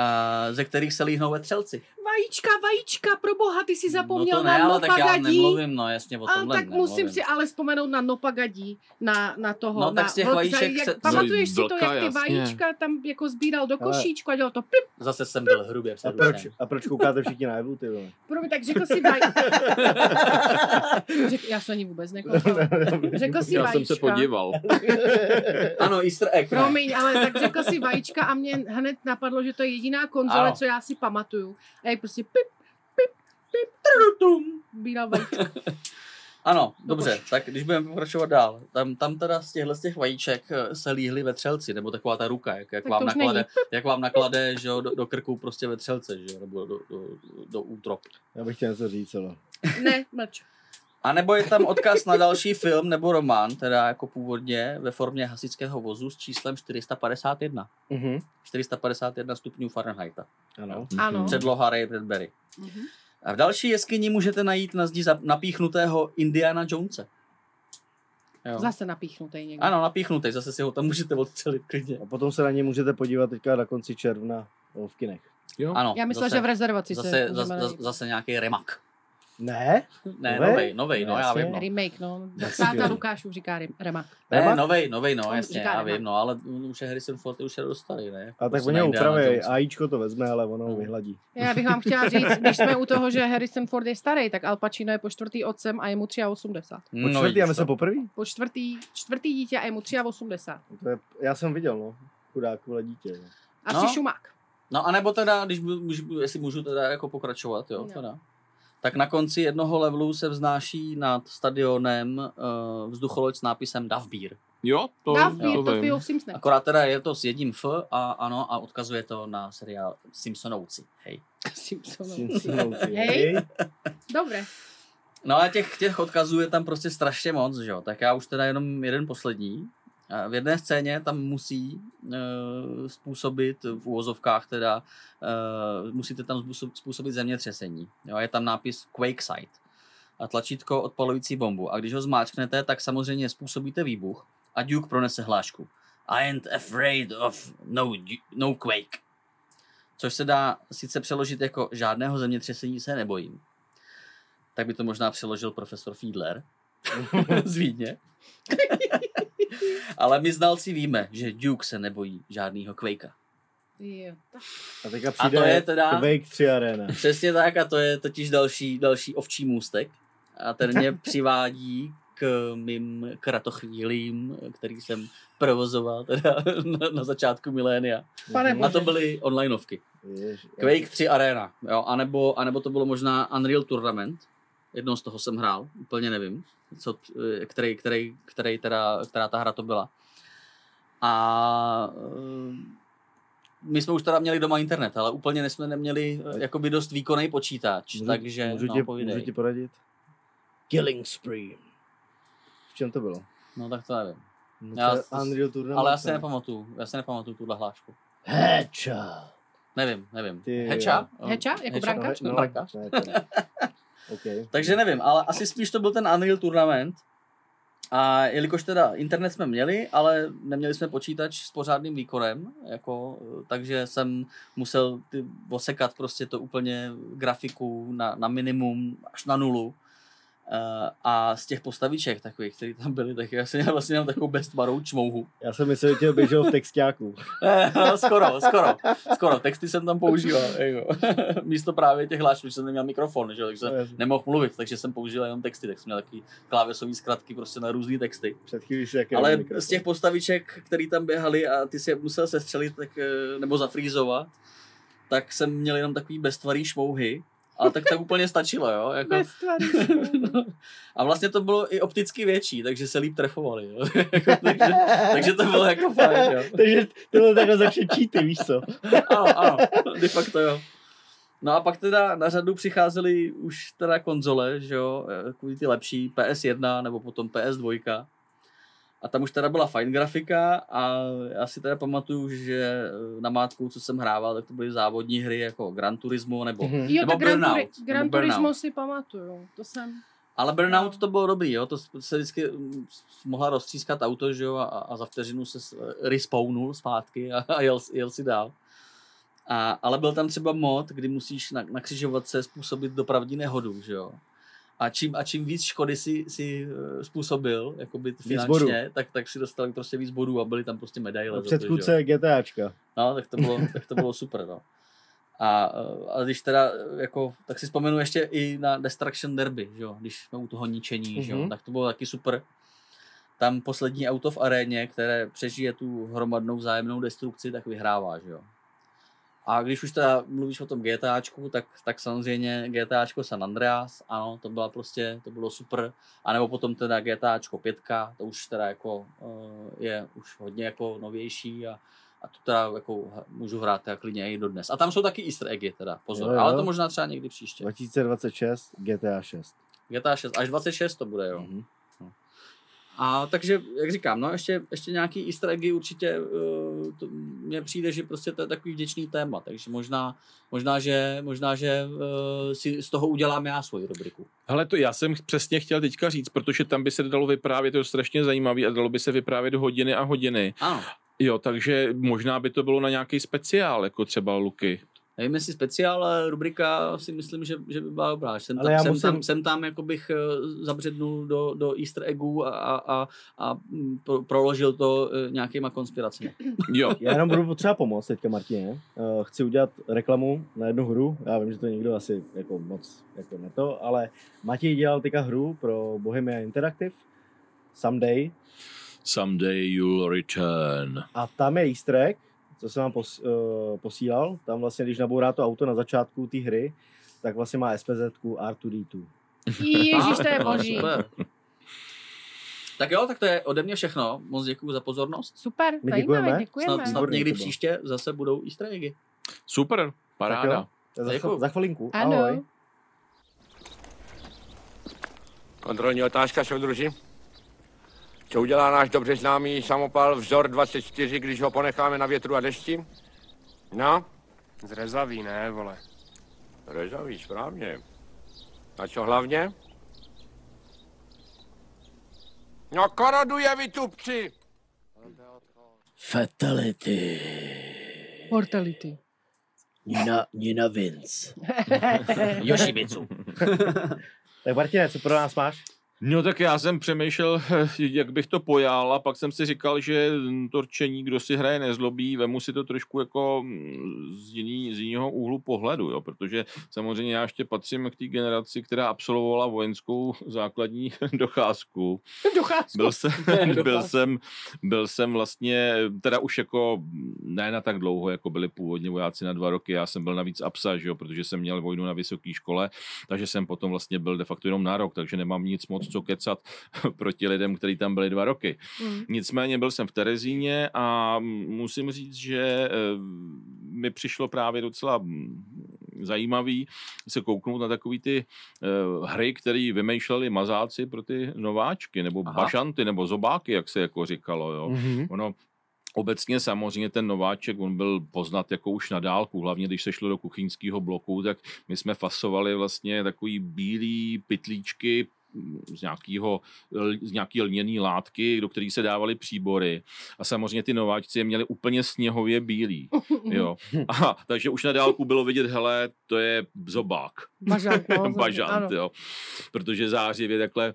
a, ze kterých se líhnou vetřelci. vajíčka, vajíčka, pro boha, ty si No zapomněl to ne, na ale tak já nopagadí. nemluvím, no jasně o A tomhle tak nemluvím. musím si ale vzpomenout na nopagadí, na, na toho. No, tak na z těch vajíček jak, se- Pamatuješ si to, jak ty jasně. vajíčka tam jako sbíral do košíčku a dělal to plip, Zase jsem byl hrubě A proč, a proč koukáte všichni na Evu, ty vole? promiň, tak řekl si vajíčka. *laughs* Řek, já se ani vůbec nekoukala. Řekl si Já vajíčka. jsem se podíval. Ano, Easter egg. Promiň, ale tak řekl si vajíčka a mě hned napadlo, že to je jediná konzole, Ano. co já si pamatuju. A jak prostě pip, pip, pip, trudutum, bíral vajíčka. *laughs* Ano, dobře, tak když budeme pokračovat dál, tam, tam teda z těchhle z těch vajíček eh, se líhly vetřelci, nebo taková ta ruka, jak, jak, Tak vám, naklade, jak vám naklade že jo, do, do krku prostě vetřelce, že jo, nebo do, do, do útrop. Já bych chtěl něco říct, ale... Ne, mlč. A nebo je tam odkaz na další film nebo román, teda jako původně ve formě hasičského vozu s číslem 451. Mhm. 451 stupňů Fahrenheita. Ano. Ano. Předloha Ray Bradbury. Mhm. A v další jeskyni můžete najít na zdi napíchnutého Indiana Jonese. Jo. Zase napíchnutý někdo. Ano, napíchnutý, zase si ho tam můžete odstřelit klidně. A potom se na ně můžete podívat teďka na konci června v kinech. Jo. Ano, Já zase, že v rezervaci zase, se zase, zase, zase nějaký remak. Ne? Ne, Novej? novej, novej, no já vím. No. Remake, no. *laughs* Táta Lukášův říká rem- remak. Ne, Remak? novej, novej, no, jasně, říká já remak. vím, no, ale už je Harrison Ford, už je dost starý, ne? A tak oni ho upraví. AIčko to vezme, ale ono ho No. vyhladí. Já bych vám chtěla *laughs* říct, když jsme u toho, že Harrison Ford je starý, tak Al Pacino je po čtvrtý otcem a je mu 83. Po No, čtvrtý, já myslím to. po prvý? Po čtvrtý, čtvrtý dítě a je mu 83. To je, já jsem viděl, no. Chudákové dítě. No. Asi No. šumák. No a nebo teda, když můžu, jestli můžu teda jako pokračovat, jo, No. teda. Tak na konci jednoho levelu se vznáší nad stadionem uh, vzducholoď s nápisem Davbír. Jo, to, Dávbír, to to Simpson. Akorát teda je to s jedním F a ano, a odkazuje to na seriál Simpsonouci. Hej. Simpsonovci. Simpsonovci, Hej. Dobré. No a těch, těch odkazů je tam prostě strašně moc, že jo. Tak já už teda jenom jeden poslední. V jedné scéně tam musí uh, způsobit v úvozovkách teda, uh, musíte tam způsob- způsobit zemětřesení. Jo, je tam nápis Quake Site a tlačítko odpalující bombu. A když ho zmáčknete, tak samozřejmě způsobíte výbuch a Duke pronese hlášku. I ain't afraid of no, no quake. Což se dá sice přeložit jako žádného zemětřesení se nebojím. Tak by to možná přeložil profesor Fiedler *laughs* z Vídně. *laughs* Ale my znalci víme, že Duke se nebojí žádného Quakea. Jo, tak. A teďka A přijde to je teda- Quake 3 Arena. Přesně tak a to je totiž další, další ovčí můstek. A ten mě *laughs* přivádí k mým kratochvílím, který jsem provozoval teda *laughs* na, na začátku milénia. Pane A to byly onlineovky. Quake 3 Arena, jo, anebo, anebo to bylo možná Unreal Tournament, jednou z toho jsem hrál, úplně nevím, co, eh, který, který, který teda, která ta hra to byla. A eh, my jsme už teda měli doma internet, ale úplně jsme neměli eh, jakoby dost výkonný počítač, můžu, takže můžu, no, tě, povídej. můžu ti poradit? Killing Spree. V čem to bylo? No tak to nevím. No, Já to s- Unreal Tournament. Ale já si ne? nepamatuju, já si nepamatuju tuhle hlášku. Headshot. Nevím, nevím. Ty Heča? Heča? Jako brankáč? No, ne, *laughs* to ne. OK. Takže nevím, ale asi spíš to byl ten Unreal Tournament. A jelikož teda internet jsme měli, ale neměli jsme počítač s pořádným výkonem, jako, takže jsem musel ty, osekat prostě to úplně grafiku na, na minimum až na nulu. Eh, a z těch postaviček takových, které tam byly, tak já jsem měl *laughs* vlastně jenom takovou beztvarou čmouhu. *laughs* Já jsem myslel, že tě běžel v textáku. No, skoro, skoro, skoro. Texty jsem tam používal. Jako. *laughs* Místo právě těch hlášků, že jsem neměl mikrofon, že? takže No, jsem nemohl mluvit, takže jsem používal jenom texty, tak jsem měl taky klávesové zkratky prostě na různé texty. Před chvílí si Ale mikrofon. z těch postaviček, které tam běhaly a ty si je musel sestřelit tak, eh, nebo zafrýzovat, tak jsem měl jenom takový beztvarý šmouhy. Ale tak to úplně stačilo, jo. Jako, Bez no. *laughs* A vlastně to bylo i opticky větší, takže se líp trefovali, jo. *laughs* Jako, takže, takže to bylo jako fajn, jo. *laughs* Takže tohle takhle začne cheaty, víš co? ano, ano, de facto jo. No a pak teda na řadu přicházely už teda konzole, že jo, eh, takový ty lepší PS1 nebo potom PS2. A tam už teda byla fajn grafika a já si teda pamatuju, že eh, na mátku, co jsem hrával, tak to byly závodní hry jako Gran Turismo nebo... Mhm. Jo, Nebo tak Gran, Burnout, Turi- Gran nebo Burnout. Turismo si pamatuju. To jsem... Ale Burnout No. to bylo dobrý, jo, to se vždycky mm, mohla roztřískat auto, že jo, a, a za vteřinu se s- respawnul zpátky a, a jel, jel si dál. A, ale byl tam třeba mod, kdy musíš na, na křižovatce způsobit dopravní nehodu, že jo. A čím, a čím víc škody si, si eh, způsobil, jakoby finančně, tak, tak si dostal prostě víc bodů a byly tam prostě medaile. jo. Předchůdce GTAčka. No, tak to bylo, tak to bylo super, no. A, a když teda, jako, tak si vzpomenu ještě i na Destruction Derby, že jo, když jsme u toho ničení, že jo, Mhm. tak to bylo taky super. Tam poslední auto v aréně, které přežije tu hromadnou vzájemnou destrukci, tak vyhrává, že jo. A když už teda mluvíš o tom GTAčku, tak, tak samozřejmě GTAčko San Andreas, ano, to byla prostě, to bylo super. A nebo potom teda GTAčko 5, to už teda jako eh, je už hodně jako novější a, a to teda jako můžu hrát teda klidně i dodnes. A tam jsou taky easter eggy teda, pozor, Jo, jo. ale to možná třeba někdy příště. 2026 GTA 6. GTA 6, až 26 to bude, jo. Mhm. A takže, jak říkám, no ještě, ještě nějaký easter eggy určitě uh, to, mně přijde, že prostě to je takový vděčný téma, takže možná, možná že, možná, že uh, si z toho udělám já svoji rubriku. Hele, to já jsem přesně chtěl teďka říct, protože tam by se dalo vyprávět, to je strašně zajímavý a dalo by se vyprávět hodiny a hodiny. Ano, Jo, takže možná by to bylo na nějaký speciál, jako třeba Luky. Nevím jestli speciál, ale rubrika si myslím, že, že by byla dobrá. Jsem Ale tam, já jsem, musím- tam, jsem tam jako bych uh, zabřednul do, do easter eggů a, a, a, a mm, pro, proložil to uh, nějakýma konspiracemi. *coughs* Jo, Já jenom budu potřeba pomoct teďka, Martině. Uh, chci udělat reklamu na jednu hru. Já vím, že to někdo asi jako moc jako ne to, ale Matěj dělal teďka hru pro Bohemia Interactive Someday someday you'll return. a tam je easter egg, co jsem vám pos, uh, posílal. Tam vlastně, když nabourá to auto na začátku té hry, tak vlastně má SPZ R2D2. Ježíš, to je boží. super. Tak jo, tak to je ode mě všechno. Moc děkuji za pozornost. Super, My zajímavé, děkujeme. děkujeme. Snad, snad někdy příště zase budou easter eggy. Super, Tak paráda. jo, za, za chvilinku. Ano. Ahoj. Kontrolní otázka, soudruži. Co udělá náš dobře známý samopal vzor 24, když ho ponecháme na větru a dešti? No? Zrezavý, ne, vole. Rezavý, správně. A co hlavně? No koroduje, vy tupci! Fatality. Mortality. Nina, Nina Vince. *laughs* Yoshimitsu. *laughs* Tak Martine, co pro nás máš? No tak já jsem přemýšlel, *laughs* jak bych to pojal a pak jsem si říkal, že to rčení, kdo si hraje nezlobí, vemu si to trošku jako mm, z, jiný, z jiného úhlu pohledu, jo, protože samozřejmě já ještě patřím k té generaci, která absolvovala vojenskou *laughs* základní *laughs* docházku. Docházku. Byl jsem, Docházku. byl jsem, byl jsem vlastně, teda už jako ne na tak dlouho, jako byli původně vojáci na dva roky, já jsem byl navíc absa, že jo, protože jsem měl vojnu na vysoké škole, takže jsem potom vlastně byl de facto jenom na rok, takže nemám nic moc co kecat *laughs* proti lidem, kteří tam byli dva roky. Mm. Nicméně byl jsem v Terezíně a musím říct, že eh, mi přišlo právě docela mm, zajímavý se kouknout na takový ty uh, hry, které vymýšleli mazáci pro ty nováčky, nebo Aha. Bašanty, nebo zobáky, jak se jako říkalo. Jo. Mhm. Ono, Obecně samozřejmě ten nováček, on byl poznat jako už na dálku, hlavně když se šlo do kuchyňského bloku, tak my jsme fasovali vlastně takový bílý pytlíčky z, nějakého, z nějaký lněný látky, do kterých se dávaly příbory. A samozřejmě ty nováčci je měli úplně sněhově bílý. *laughs* Jo. A, takže už na dálku bylo vidět, hele, to je zobák. Bažant, no. *laughs* Bažant, jo. Protože zářivě takhle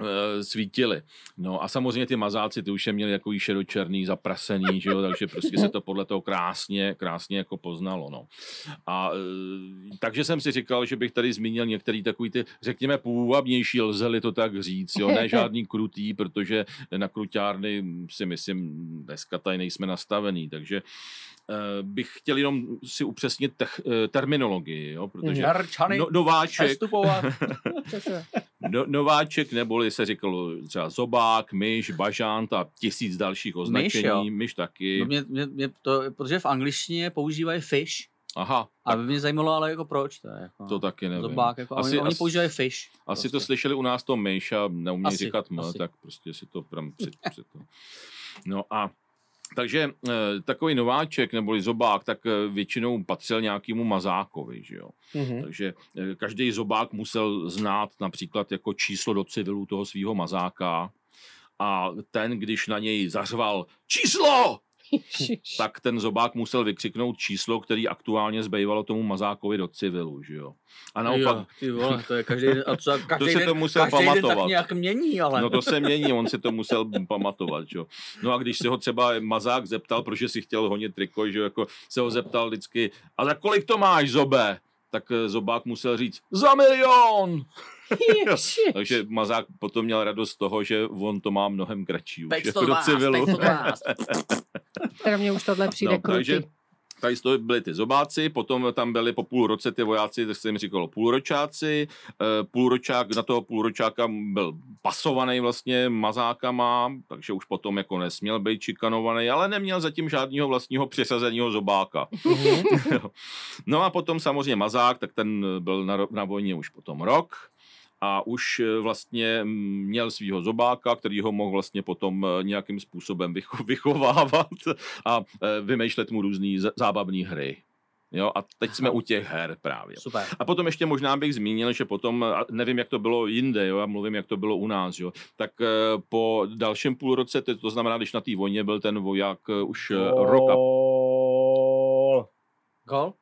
eh, svítili. No a samozřejmě ty mazáci, ty už je měli jako šedočerný, zaprasený, že jo, takže prostě se to podle toho krásně, krásně jako poznalo, no. A eh, takže jsem si říkal, že bych tady zmínil některý takový ty, řekněme, půvabnější, lze-li to tak říct, jo, ne žádný *laughs* krutý, protože na kruťárny si myslím, dneska tady nejsme nastavený, takže bych chtěl jenom si upřesnit tech, eh, terminologii, jo, protože Jarčany, no, nováček, *laughs* no, nováček, neboli se říkalo třeba zobák, myš, bažant a tisíc dalších označení. jo. myš taky. No mě, mě, mě to, protože v angličtině používají fish. Aha, A by mě zajímalo, ale jako proč to je. Jako, to taky nevím. Zobák, jako, Asi- oni, oni asi- používají fish. Asi to prostě. slyšeli u nás to myš a neumí Asi, říkat m, asi. tak prostě si to pram před, před to. No a takže eh, takový nováček neboli zobák, tak eh, většinou patřil nějakému mazákovi, že jo. Mhm. Takže eh, každý zobák musel znát například jako číslo do civilu toho svého mazáka a ten, když na něj zařval číslo, tak ten zobák musel vykřiknout číslo, který aktuálně zbývalo tomu mazákovi do civilu, že jo. A naopak, Jo, ty vole, to je každý den, a co, *laughs* každý si den, to musel každý den tak pamatovat. nějak mění, ale. No to se mění, on si to musel pamatovat, že jo. No a když se ho třeba mazák zeptal, protože si chtěl honit triko, že jo, jako se ho zeptal vždycky, a za kolik to máš, zobe? Tak eh, zobák musel říct, za milion! *laughs* Takže mazák potom měl radost z toho, že on to má mnohem kratší už jako do 512, civilu. 512. Teda mně už tohle přijde No, krutý. takže tady to byli ty zobáci, potom tam byli po půl roce ty vojáci, tak se jim říkalo půlročáci, Eh, půlročák, na toho půlročáka byl pasovaný vlastně mazákama, takže už potom jako nesměl být šikanovaný, ale neměl zatím žádného vlastního přesazeného zobáka. *laughs* no a potom samozřejmě mazák, tak ten byl na, na vojně už potom rok, a už eh, vlastně mm, měl svého zobáka, který ho mohl vlastně potom eh, nějakým způsobem vycho- *laughs* vychovávat a eh, vymýšlet mu různé zábavné hry. Jo, a teď jsme u těch her právě. Super. A potom ještě možná bych zmínil, že potom, nevím, jak to bylo jinde, jo, já mluvím, jak to bylo u nás, jo, tak po dalším půlroce, to, znamená, když na té vojně byl ten voják už rok a Gól. Gol?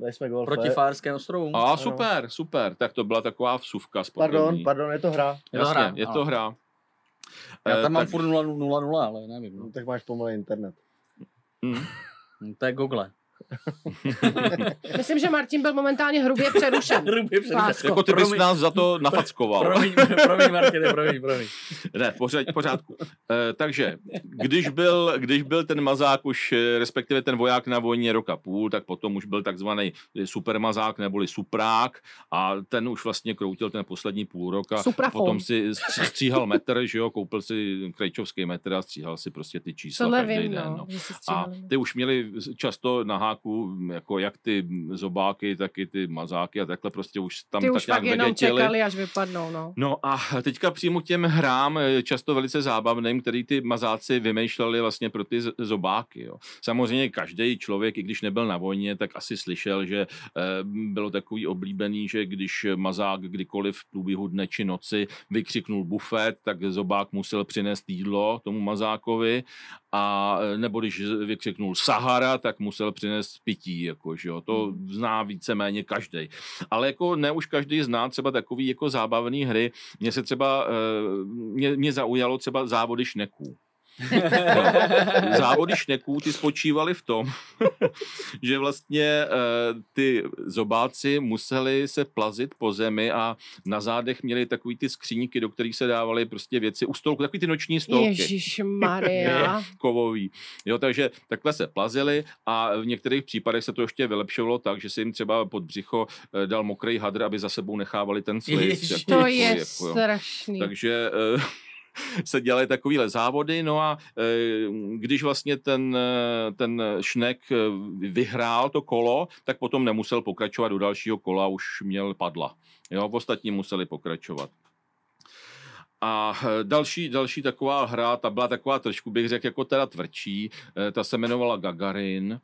Dali jsme gól. Proti Fajerským ostrovům. A super, super. Tak to byla taková vsuvka Pardon, sportovní. pardon, je to hra. Je to Jasně, hra, je ano. to hra. Já Eh, tam mám tak- furt 0-0, ale nevím. No. Tak máš pomalý internet. Mm. Hm, To je Google. *laughs* Myslím, že Martin byl momentálně hrubě přerušen. *laughs* Hrubě přerušen. Lásko. Jako ty bys Promiň. nás za to nafackoval. Promiň, promiň, Martine, promiň, promiň. Ne, v pořád, pořádku. E, takže, když byl, když byl ten mazák už, eh, respektive ten voják na vojně roka půl, tak potom už byl takzvaný supermazák neboli suprák a ten už vlastně kroutil ten poslední půl rok a Suprafon. potom si stří- stříhal metr, že jo, koupil si krejčovský metr a stříhal si prostě ty čísla Tohle každý vím, den. no, No. A ty už měli často na háku jako jak ty zobáky, tak i ty mazáky a takhle prostě už tam Ty tak už nějak jenom čekali, až vypadnou, no. No a teďka přímo těm hrám, eh, často velice zábavným, který ty mazáci vymýšleli vlastně pro ty zobáky. Jo. Samozřejmě každý člověk, i když nebyl na vojně, tak asi slyšel, že eh, bylo takový oblíbený, že když mazák kdykoliv v průběhu dne či noci vykřiknul bufet, tak zobák musel přinést jídlo tomu mazákovi a eh, nebo když vykřiknul Sahara, tak musel přinést pití, jako, že jo. to zná víceméně každý. Ale jako ne už každý zná třeba takový jako zábavný hry. Mně se třeba, eh, mě, mě zaujalo třeba závody šneků. Závody šneků ty spočívaly v tom, *laughs* že vlastně eh, ty zobáci museli se plazit po zemi a na zádech měli takový ty skříňky, do kterých se dávaly prostě věci u stolku, takový ty noční stolky. Ježíš Maria. *laughs* kovový. Jo, takže takhle se plazili a v některých případech se to ještě vylepšovalo tak, že se jim třeba pod břicho eh, dal mokrý hadr, aby za sebou nechávali ten slist. Ježiš. jako- To jako- je jako, jo. strašný. Takže eh, *laughs* se dělaly takovýhle závody, no a eh, když vlastně ten, eh, ten šnek eh, vyhrál to kolo, tak potom nemusel pokračovat do dalšího kola, už měl padla. Jo, ostatní museli pokračovat. A eh, další, další taková hra, ta byla taková trošku, bych řekl, jako teda tvrdší, eh, ta se jmenovala Gagarin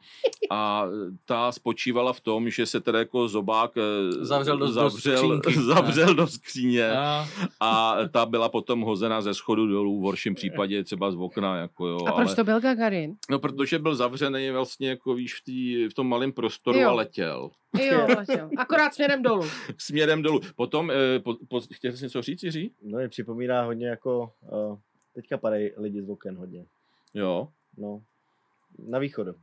a eh, ta spočívala v tom, že se teda jako zobák Zavřel do- do zavřel, skřínky. *laughs* zavřel do skříně A, a ta byla potom hozena ze schodu dolů, v horším případě třeba z okna. Jako jo, A proč ale, to byl Gagarin? No, protože byl zavřený vlastně, jako víš, v, tý, v tom malém prostoru Jo. a letěl. Jo, letěl. Akorát směrem dolů. *laughs* Směrem dolů. Potom, eh, po, po, chtěl jsi něco říct, Jiří? No je připomíná hodně jako, uh, teďka padají lidi z oken hodně. Jo. No, na východu.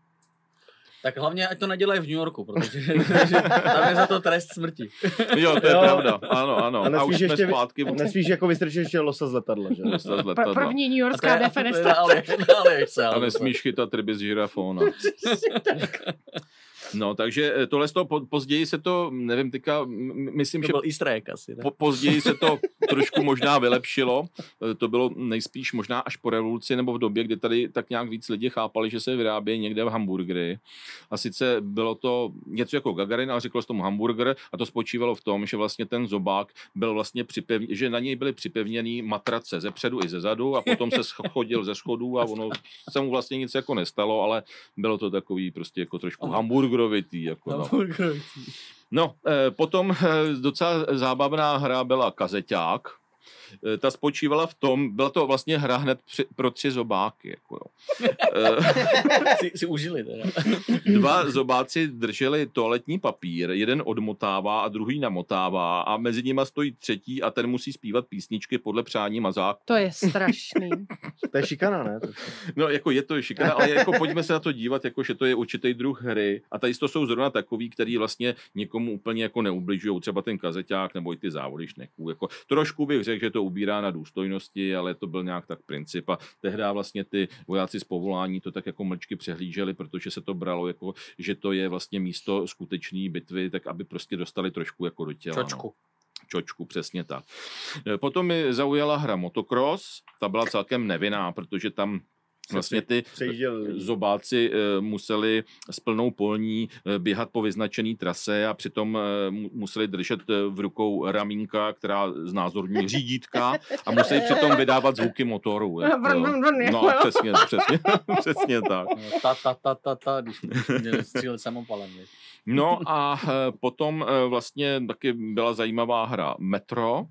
tak hlavně, ať to nedělají v New Yorku, protože *laughs* tam je za to trest smrti. *laughs* Jo, to je Jo. pravda. Ano, ano. A A, už nesmíš jsme ještě, zpátky. nesmíš jako vystrčit ještě losa z letadla, že? Losa z Pr- letadla. první New A to Yorkská je, a to je A ale nesmíš chytat ryby z žirafona. No, takže eh, tohle z toho po, později se to, nevím, teďka, myslím, To že byl easter egg asi, ne? po, později se to trošku možná vylepšilo. Eh, To bylo nejspíš možná až po revoluci nebo v době, kdy tady tak nějak víc lidi chápali, že se vyrábějí někde v hamburgery. A sice bylo to něco jako Gagarin, ale řeklo se tomu hamburger a to spočívalo v tom, že vlastně ten zobák byl vlastně připevně, že na něj byly připevněný matrace ze předu i ze zadu a potom se chodil ze schodů a ono se mu vlastně nic jako nestalo, ale bylo to takový prostě jako trošku hamburgerovitý. Jako no. No, eh, potom eh, docela zábavná hra byla kazeťák. Eh, Ta spočívala v tom, byla to vlastně hra hned při, pro tři zobáky. Jako jo. Eh, *laughs* si, si užili teda. Dva zobáci drželi toaletní papír, jeden odmotává a druhý namotává a mezi nimi stojí třetí a ten musí zpívat písničky podle přání mazáku. To je strašný. To je šikana, ne? No, jako je to šikana, ale jako pojďme se na to dívat, jako že to je určitý druh hry a tady to jsou zrovna takový, který vlastně někomu úplně jako neubližují, třeba ten kazeťák nebo i ty závody šneků. Jako, trošku bych řekl, že to ubírá na důstojnosti, ale to byl nějak tak princip a tehdy vlastně ty vojáci z povolání to tak jako mlčky přehlíželi, protože se to bralo jako, že to je vlastně místo skutečné bitvy, tak aby prostě dostali trošku jako do těla. Čočku. No čočku, přesně tak. Potom mi zaujala hra motocross, ta byla celkem nevinná, protože tam vlastně ty zobáci e, museli s plnou polní e, běhat po vyznačené trase a přitom e, mu- museli držet e, v rukou ramínka, která znázorní *laughs* řídítka a museli přitom vydávat zvuky motoru. *laughs* Jako, jako no, přesně, přesně, *laughs* přesně tak. No, Ta, ta, ta, ta, ta, když měli střílet samopalem. No a eh, potom eh, vlastně taky byla zajímavá hra Metro,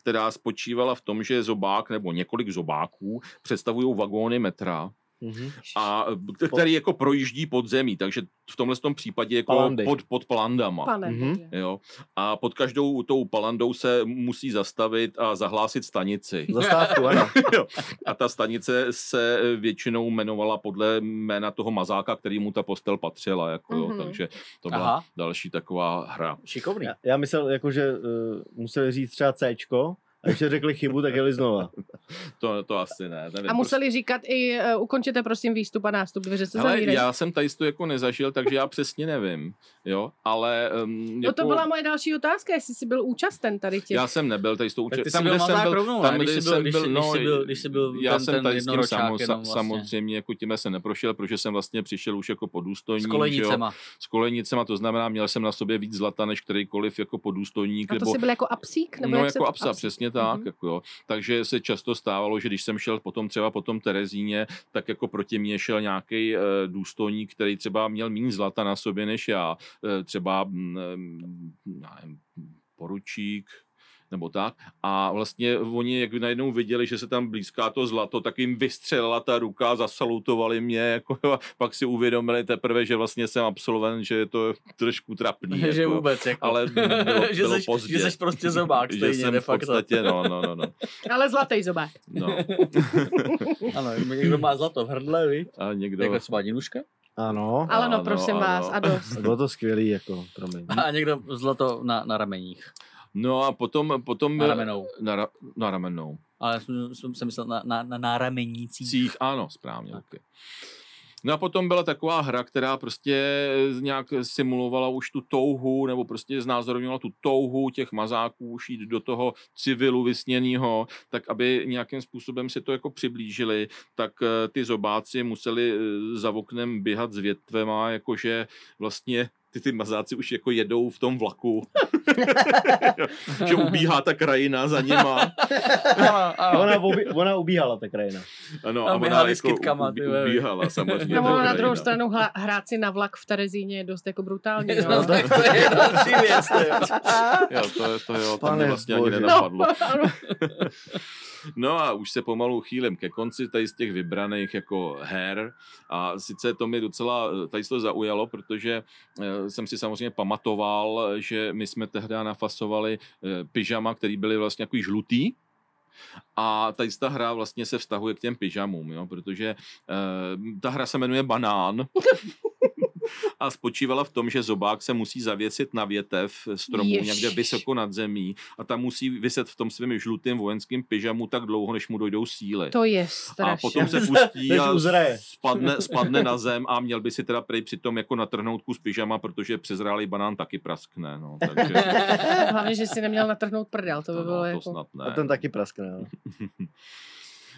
která spočívala v tom, že zobák nebo několik zobáků představují vagóny metra Mhm. a který jako projíždí pod zemí, takže v tomhle tom případě jako Palandy. pod, pod palandama. Pane Mhm. bože. Jo. A pod každou tou palandou se musí zastavit a zahlásit stanici. *laughs* Zastávku, ano. Jo. A ta stanice se většinou jmenovala podle jména toho mazáka, který mu ta postel patřila. Jako, jo. Mhm. Takže to byla Aha. další taková hra. Šikovný. Já, já myslel, jako, že uh, museli říct třeba Cčko, a když řekli chybu, tak jeli znova. To, to asi ne. Nevím, A museli říkat i, uh, ukončete prosím výstup a nástup, dveře se Hele, zavírají. já jsem tady to jako nezažil, takže já přesně nevím. Jo, ale... Um, No to byla moje další otázka, jestli jsi byl účasten tady těch. Já jsem nebyl, tady s tou byl rovnou, tam, Když kde jsi byl- jsem když byl, jsi- no, když jsi byl- když jsi byl já ten- jsem tady s tím samo, jenom vlastně. samozřejmě, jako tím jsem neprošel, protože jsem vlastně přišel už jako podůstojník. S jo, kolejnicema. S kolejnicema, to znamená, měl jsem na sobě víc zlata, než kterýkoliv jako podůstojník. A to nebo, jsi byl jako apsík? Nebo no jak jako se... apsa, přesně tak. Mhm. Jako jo. Takže se často stávalo, že když jsem šel potom třeba po tom Terezíně, tak jako proti mně šel nějaký e, důstojník, který třeba měl méně zlata na sobě než já. E, třeba mm, em, já nevím, poručík, nebo tak. A vlastně oni, jak najednou viděli, že se tam blízká to zlato, tak jim vystřelila ta ruka, zasalutovali mě, jako, a pak si uvědomili teprve, že vlastně jsem absolvent, že je to trošku trapný. *laughs* Že jako, vůbec, jako. Ale bylo, *laughs* Že bylo seš- pozdě. že seš prostě zobák *laughs* že stejně, jsem de v facto. podstatě, no, no, no, no. Ale zlatý zobák. no. Ano, někdo má zlato v hrdle, víš? A někdo... Jako třeba Dinuška. Ano. Ale no, prosím ano. vás, a dost. Bylo to skvělý, jako, promiň. A někdo zlato na, na rameních. No a potom... potom Na ramenou. Na, ra, na ramenou. Ale jsem, jsem, jsem myslel na, na, na náramenících. Cích, ano, správně. Okay. No a potom byla taková hra, která prostě nějak simulovala už tu touhu, nebo prostě znázorňovala tu touhu těch mazáků už jít do toho civilu vysněného, tak aby nějakým způsobem si to jako přiblížili, tak eh, ty zobáci museli eh, za oknem běhat s větvema, jakože vlastně ty, ty mazáci už jako jedou v tom vlaku. *laughs* že ubíhá ta krajina za nima. ano, ano. Ona, ona ubíhala, ta krajina. Ano, A ona jako kytkama, ubí, ubíhala samozřejmě. No, na druhou stranu hla, hrát si na vlak v Terezíně je dost jako brutální. No, No. tak to je další věc. to je. *laughs* Jo, to, je- to jo, to Pane mě vlastně ani bože. nenapadlo. No. *laughs* No a už se pomalu chýlím ke konci tady z těch vybraných jako her a sice to mi docela tady to zaujalo, protože eh, jsem si samozřejmě pamatoval, že my jsme tehdy nafasovali eh, pyžama, který byly vlastně jako žlutý, a tady ta hra vlastně se vztahuje k těm pyžamům, jo, protože eh, ta hra se jmenuje Banán *laughs* a spočívala v tom, že zobák se musí zavěsit na větev stromu Ježiš. někde vysoko nad zemí a tam musí vyset v tom svém žlutém vojenském pyžamu tak dlouho, než mu dojdou síly. To je A strašné. potom se pustí a uzraje. spadne, spadne na zem a měl by si teda prej přitom jako natrhnout kus pyžama, protože přezrálý banán taky praskne. No, takže Hlavně, že si neměl natrhnout prdel, to by no, bylo to jako... snad ne. A ten taky praskne. No. *laughs*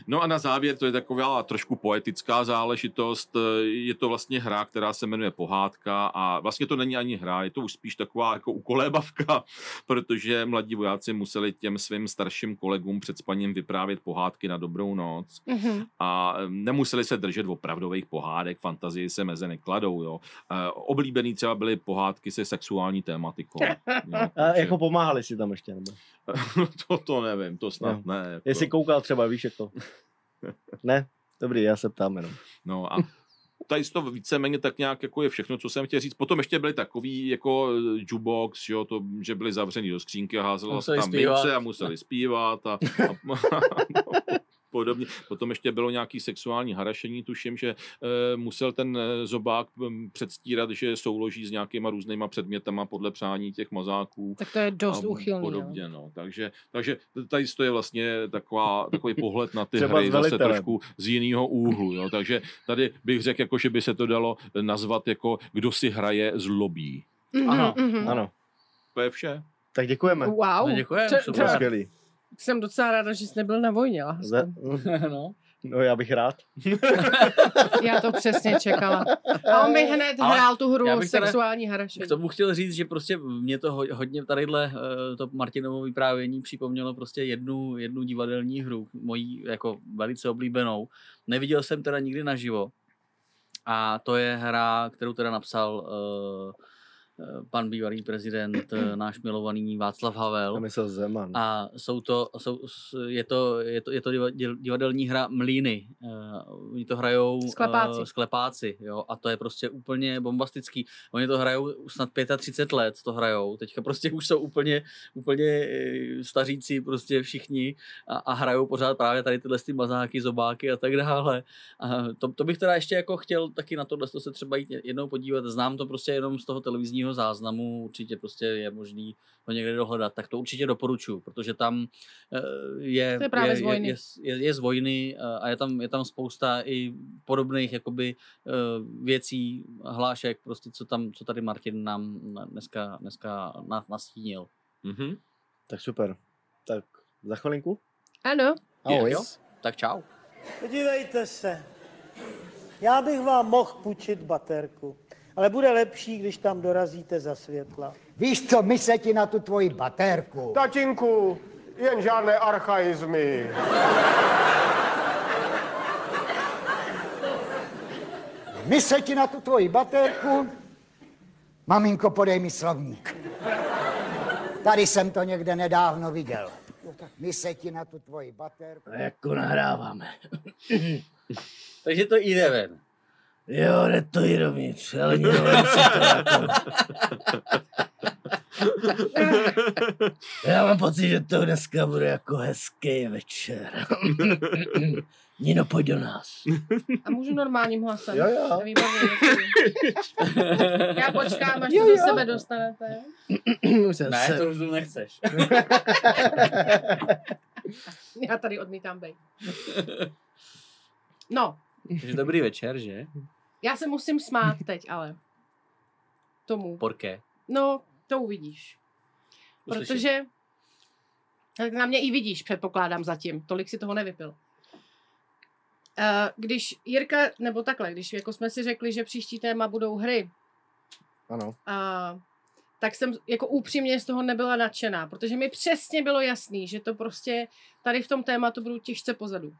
No a na závěr, to je taková trošku poetická záležitost, je to vlastně hra, která se jmenuje Pohádka a vlastně to není ani hra, je to už spíš taková jako ukolébavka, *laughs* protože mladí vojáci museli těm svým starším kolegům před spaním vyprávět pohádky na dobrou noc Mhm. a nemuseli se držet opravdových pohádek, fantazii se meze nekladou, jo. Eh, Oblíbený třeba byly pohádky se sexuální tématikou. *laughs* Jo, A takže- jako pomáhali si tam ještě, nebo? *laughs* to, to nevím, to snad No. ne. Jako. Jestli koukal třeba, víš, jak to. *laughs* Ne? Dobrý, já se ptám jenom. No a tady to víceméně tak nějak jako je všechno, co jsem chtěl říct. Potom ještě byly takový jako jukebox, jo, to, že byli zavřený do skřínky a házela se tam zpívat. mince a museli zpívat a, a, *laughs* podobně. Potom ještě bylo nějaký sexuální harašení, tuším, že e, musel ten eh, zobák mm, předstírat, že souloží s nějakýma různýma předmětama podle přání těch mazáků. Tak to je dost a úchylný. Podobně, no. Takže, takže tady to je vlastně taková, takový pohled na ty hry zase trošku z jiného úhlu. Jo. Takže tady bych řekl, jako, že by se to dalo nazvat jako kdo si hraje zlobí. Mhm, Ano. mhm. Ano. To je vše. Tak děkujeme. Wow. No, děkujem, To- super. To. Jsem docela ráda, že jsi nebyl na vojně. lásku. Ze... *laughs* no. No já bych rád. Já to přesně čekala. A on by hned Ale hrál tu hru sexuální K harašení. tomu chtěl říct, že prostě mě to ho- hodně tadyhle eh, to Martinovo vyprávění připomnělo prostě jednu, jednu divadelní hru, mojí jako velice oblíbenou. Neviděl jsem teda nikdy naživo. A to je hra, kterou teda napsal uh, pan bývalý prezident, eh, *clears throat* náš milovaný Václav Havel. Myslel Zeman. A jsou to, jsou, je to, je to, je to divadelní hra Mlíny. Uh, oni to hrajou Sklepáci. Uh, sklepáci, jo, a to je prostě úplně bombastický. Oni to hrajou už snad 35 let, to hrajou. Teďka prostě už jsou úplně, úplně eh, staříci prostě všichni a, a hrajou pořád právě tady tyhle ty mazáky, zobáky a tak dále. A to, to, bych teda ještě jako chtěl taky na tohle se třeba jít jednou podívat. Znám to prostě jenom z toho televizního záznamu, určitě prostě je možný to někde dohledat, tak to určitě doporučuji, protože tam eh, je, To je právě je, z je, vojny. je, je, je z vojny eh, a je tam, je tam spousta i podobných jakoby eh, věcí, hlášek, prostě co tam, co tady Martin nám dneska, dneska na- nastínil. Mhm. Tak super. Tak za chvilinku. Ano. Ahoj. Jo? Tak čau. Podívejte se. Já bych vám mohl půjčit baterku, ale bude lepší, když tam dorazíte za světla. Víš co, my se ti na tu tvoji baterku. Tatínku, jen žádné archaizmy. My se ti na tu tvoji baterku. Maminko, podej mi slovník. Tady jsem to někde nedávno viděl. My se ti na tu tvoji baterku. A jako nahráváme. Takže to jde ven. Jo, jde to i dovnitř, ale jako... Já mám pocit, že to dneska bude jako hezký večer. *laughs* Nino, pojď do nás. A můžu normálním hlasem. Jo, jo. Výborně. Já počkám, až Jo, to do jo. sebe dostanete. Ne, se- to už nechceš. Já tady odmítám bejt. No, Takže dobrý večer, že? Já se musím smát teď, ale. Tomu. Porké. No, to uvidíš. Uslyším. Protože tak na mě i vidíš, předpokládám zatím. Tolik si toho nevypil. Eh, Když Jirka, nebo takhle, když jako jsme si řekli, že příští téma budou hry, Ano. a, tak jsem jako upřímně z toho nebyla nadšená, protože mi přesně bylo jasný, že to prostě tady v tom tématu budou těžce pozadu.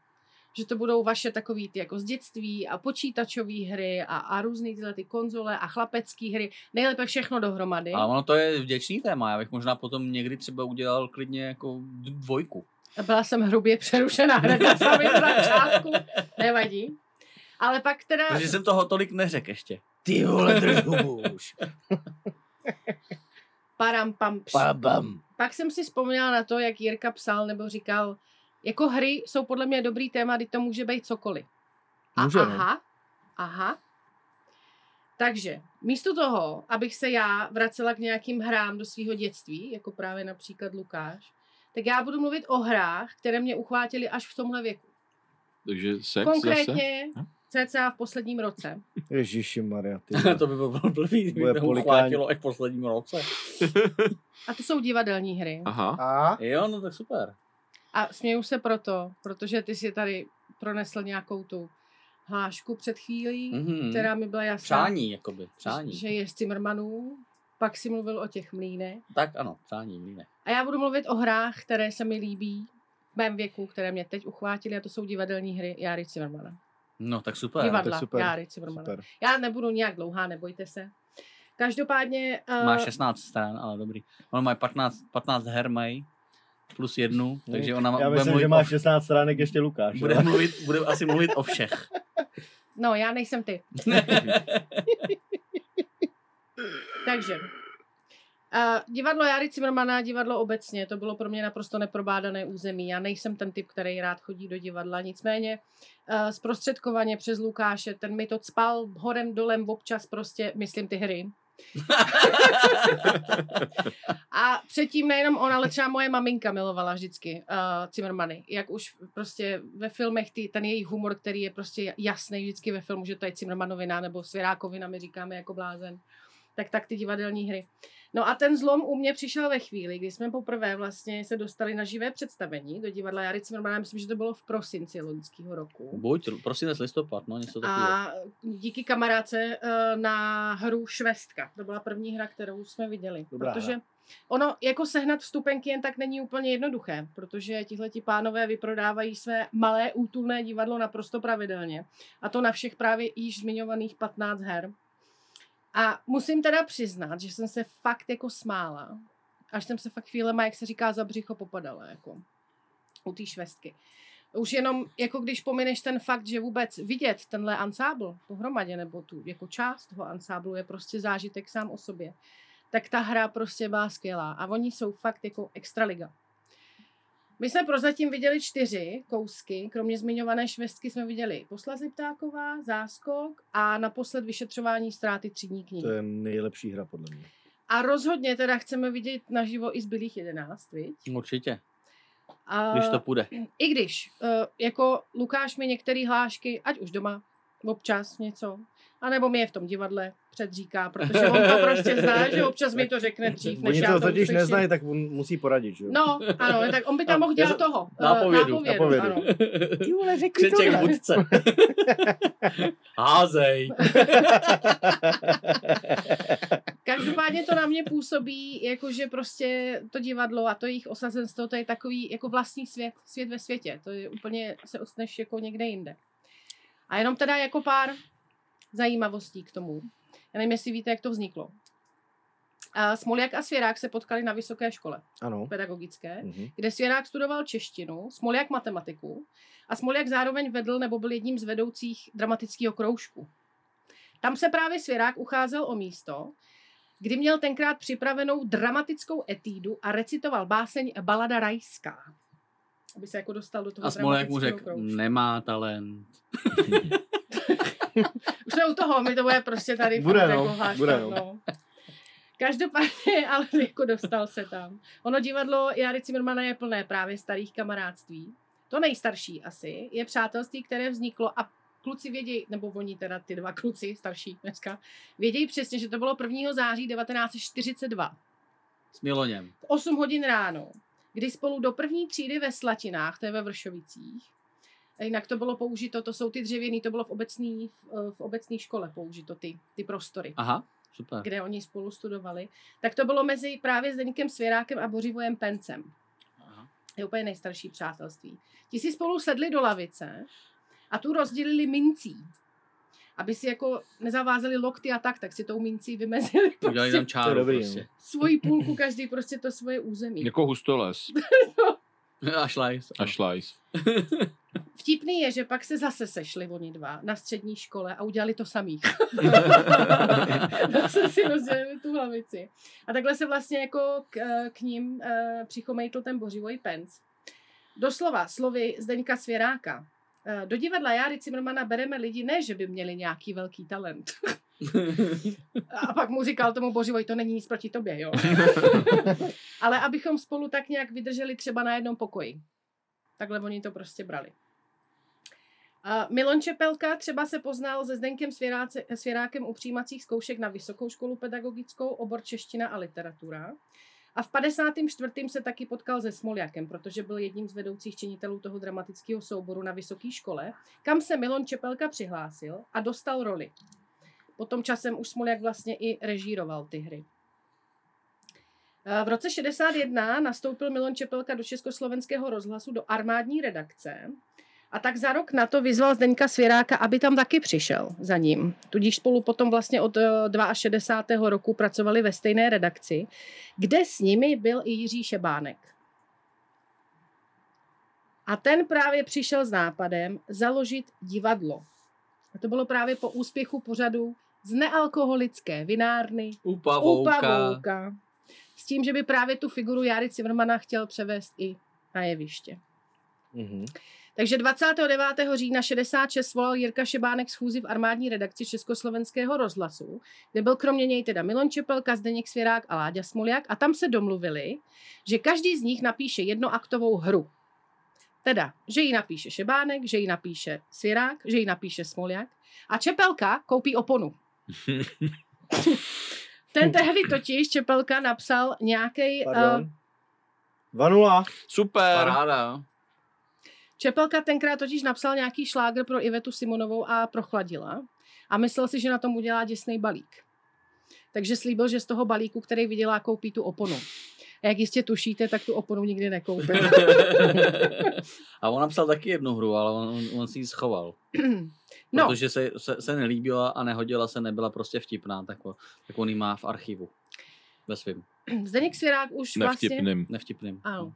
Že to budou vaše takový ty jako z dětství a počítačové hry a, a různý tyhle ty konzole a chlapecké hry. Nejlépe všechno dohromady. Ale ono to je vděčný téma, já bych možná potom někdy třeba udělal klidně jako dvojku. Byla jsem hrubě přerušená hned na samém začátku. *laughs* Nevadí. Ale pak teda... Protože jsem toho tolik neřekl ještě. Ty vole, drž už. Param, pam. Pabam. Pak jsem si vzpomněla na to, jak Jirka psal nebo říkal, jako hry jsou podle mě dobrý téma, kdy to může být cokoliv. A Může, no. aha, aha. Takže místo toho, abych se já vracela k nějakým hrám do svého dětství, jako právě například Lukáš, tak já budu mluvit o hrách, které mě uchvátily až v tomhle věku. Takže sex Konkrétně zase? cca v posledním roce. *laughs* Ježíši Maria. *laughs* to by bylo blbý, kdyby to uchvátilo až v posledním roce. A to jsou divadelní hry. Aha. A? Jo, no tak super. A směju se proto, protože ty si tady pronesl nějakou tu hlášku před chvílí, Mhm. která mi byla jasná. Přání, jakoby, přání. Že je z Cimrmanů, pak si mluvil o těch mlínech. Tak ano, přání, mlíne. A já budu mluvit o hrách, které se mi líbí v mém věku, které mě teď uchvátily, a to jsou divadelní hry Járy Cimrmana. No tak super. Divadla tak super, Járy Cimrmana. super. Já nebudu nějak dlouhá, nebojte se. Každopádně... Uh, Má 16 stran, ale dobrý. Ono mají 15, 15 her mají. Plus jednu, takže ona Já bude myslím, mluvit že má 16 stránek ještě Lukáš. bude, ale- mluvit, bude asi mluvit o všech. *laughs* No, já nejsem ty. *laughs* Takže. Uh, divadlo Jary Cimrmana, divadlo obecně, to bylo pro mě naprosto neprobádané území. Já nejsem ten typ, který rád chodí do divadla, nicméně uh, zprostředkovaně přes Lukáše, ten mi to cpal horem dolem občas prostě, myslím ty hry. A předtím nejenom on, ale třeba moje maminka milovala vždycky uh, Cimrmany. Jak už prostě ve filmech ty, ten jejich humor, který je prostě jasný vždycky ve filmu, že to je Cimrmanovina nebo Svěrákovina, my říkáme jako blázen. Tak tak ty divadelní hry. No a ten zlom u mě přišel ve chvíli, kdy jsme poprvé vlastně se dostali na živé představení do divadla Jary Cimrmana, myslím, že to bylo v prosinci loňského roku. Buď, prosinec, listopad, no něco takového. A díky kamarádce eh, na hru Švestka. To byla první hra, kterou jsme viděli. Dobrá protože hra. ono jako sehnat vstupenky jen tak není úplně jednoduché, protože tihleti pánové vyprodávají své malé útulné divadlo naprosto pravidelně. A to na všech právě již zmiňovaných 15 her. A musím teda přiznat, že jsem se fakt jako smála. Až jsem se fakt chvílema, jak se říká, za břicho popadala. Jako u té švestky. Už jenom, jako když pomineš ten fakt, že vůbec vidět tenhle ansábl pohromadě, nebo tu jako část toho ansáblu je prostě zážitek sám o sobě, tak ta hra prostě byla skvělá. A oni jsou fakt jako extraliga. My jsme prozatím viděli čtyři kousky, kromě zmiňované švestky jsme viděli Poslazy ptáková, Záskok a naposled vyšetřování ztráty třídní knihy. To je nejlepší hra podle mě. A rozhodně teda chceme vidět naživo i zbylých jedenáct, viď? Určitě, A když to půjde. *clears throat* I když, uh, jako Lukáš mi některé hlášky, ať už doma, občas něco, anebo mi je v tom divadle předříká, protože on to prostě zná, že občas mi to řekne dřív, než Oni já to to totiž uslyším. neznají, tak on musí poradit, že jo? No, ano, tak on by tam mohl Já dělat toho. eh, Nápovědu. nápovědu, Nápovědu. ano. *laughs* Ty vole, řekni Křeček tohle. vůdce. *laughs* Házej. *laughs* Každopádně to na mě působí, jako že prostě to divadlo a to jejich osazenstvo, to je takový jako vlastní svět, svět ve světě. To je úplně, se odstneš jako někde jinde. A jenom teda jako pár zajímavostí k tomu. Já nevím, jestli víte, jak to vzniklo. A Smoljak a Svěrák se potkali na vysoké škole Ano. pedagogické, Mhm. kde Svěrák studoval češtinu, Smoljak matematiku a Smoljak zároveň vedl nebo byl jedním z vedoucích dramatického kroužku. Tam se právě Svěrák ucházel o místo, kdy měl tenkrát připravenou dramatickou etídu a recitoval báseň Balada rajská. Aby se jako dostal do toho A Smolek mu řekl, nemá talent. *laughs* *laughs* Už jsme u toho, mi to bude prostě tady Bude, no, jako hláškat, bude, no. no. Každopádně, *laughs* ale jako dostal se tam. Ono divadlo Jary Cimrmana je plné právě starých kamarádství. To nejstarší asi je přátelství, které vzniklo a kluci vědějí, nebo oni teda ty dva kluci starší dneska, vědějí přesně, že to bylo 1. září 1942. S Miloněm. v 8 hodin ráno, kdy spolu do první třídy ve Slatinách, to je ve Vršovicích, jinak to bylo použito, to jsou ty dřevěný, to bylo v obecní, v, obecní škole použito, ty, ty prostory, Aha, super. kde oni spolu studovali, tak to bylo mezi právě Zdeňkem Svěrákem a Bořivojem Pencem. Aha. Je úplně nejstarší přátelství. Ti si spolu sedli do lavice a tu rozdělili mincí. Aby si jako nezavázeli lokty a tak, tak si tou mincí vymezili Udělali prostě tam čáru dobrý, prostě. svoji půlku, každý prostě to svoje území. Jako hustoles *laughs* A šlajs. a šlajs. *laughs* Vtipný je, že pak se zase sešli oni dva na střední škole a udělali to samý. *laughs* zase si rozdělili tu hlavici. A takhle se vlastně jako k, k ním uh, přichomejtl ten bořivoj penc. Doslova slovy Zdeňka Svěráka. eh, Do divadla Járy Cimrmana bereme lidi, ne, že by měli nějaký velký talent. *laughs* A pak mu říkal tomu Bořivoj, to není nic proti tobě, jo. *laughs* Ale abychom spolu tak nějak vydrželi třeba na jednom pokoji. Takhle oni to prostě brali. Milon Čepelka třeba se poznal se Zdenkem Svěráce, Svěrákem u přijímacích zkoušek na Vysokou školu pedagogickou, obor čeština a literatura. A v 54. se taky potkal se Smoljakem, protože byl jedním z vedoucích činitelů toho dramatického souboru na vysoké škole, kam se Milon Čepelka přihlásil a dostal roli. Potom časem už Smoljak vlastně i režíroval ty hry. Eh, V roce 61 nastoupil Milon Čepelka do Československého rozhlasu do armádní redakce a tak za rok na to vyzval Zdeňka Svěráka, aby tam taky přišel za ním. Tudíž spolu potom vlastně od eh, 62. roku pracovali ve stejné redakci, kde s nimi byl i Jiří Šebánek. A ten právě přišel s nápadem založit divadlo. A to bylo právě po úspěchu pořadu z nealkoholické vinárny U Pavouka. u Pavouka. S tím, že by právě tu figuru Jary Cimrmana chtěl převést i na jeviště. Mhm. Takže 29. října 66 svolal Jirka Šebánek schůzi v armádní redakci Československého rozhlasu, kde byl kromě něj teda Milon Čepelka, Zdeněk Svěrák a Láďa Smoljak a tam se domluvili, že každý z nich napíše jednoaktovou hru. Teda, že ji napíše Šebánek, že ji napíše Svěrák, že ji napíše Smoljak a Čepelka koupí oponu. *laughs* Ten tehdy totiž Čepelka napsal nějaký Pardon. 2-0. Super. Paráda. Čepelka tenkrát totiž napsal nějaký šlágr pro Ivetu Simonovou a prochladila a myslel si, že na tom udělá děsný balík. Takže slíbil, že z toho balíku, který vydělá, koupí tu oponu. A jak jistě tušíte, tak tu oponu nikdy nekoupil. *laughs* A on napsal taky jednu hru, ale on, on, on si ji schoval. *clears throat* No. Protože se, se, se nelíbila a nehodila se, nebyla prostě vtipná, tak, o- tak on ji má v archivu. Ve svým. Zdeněk Svěrák už vlastně... Nevtipným. Ano.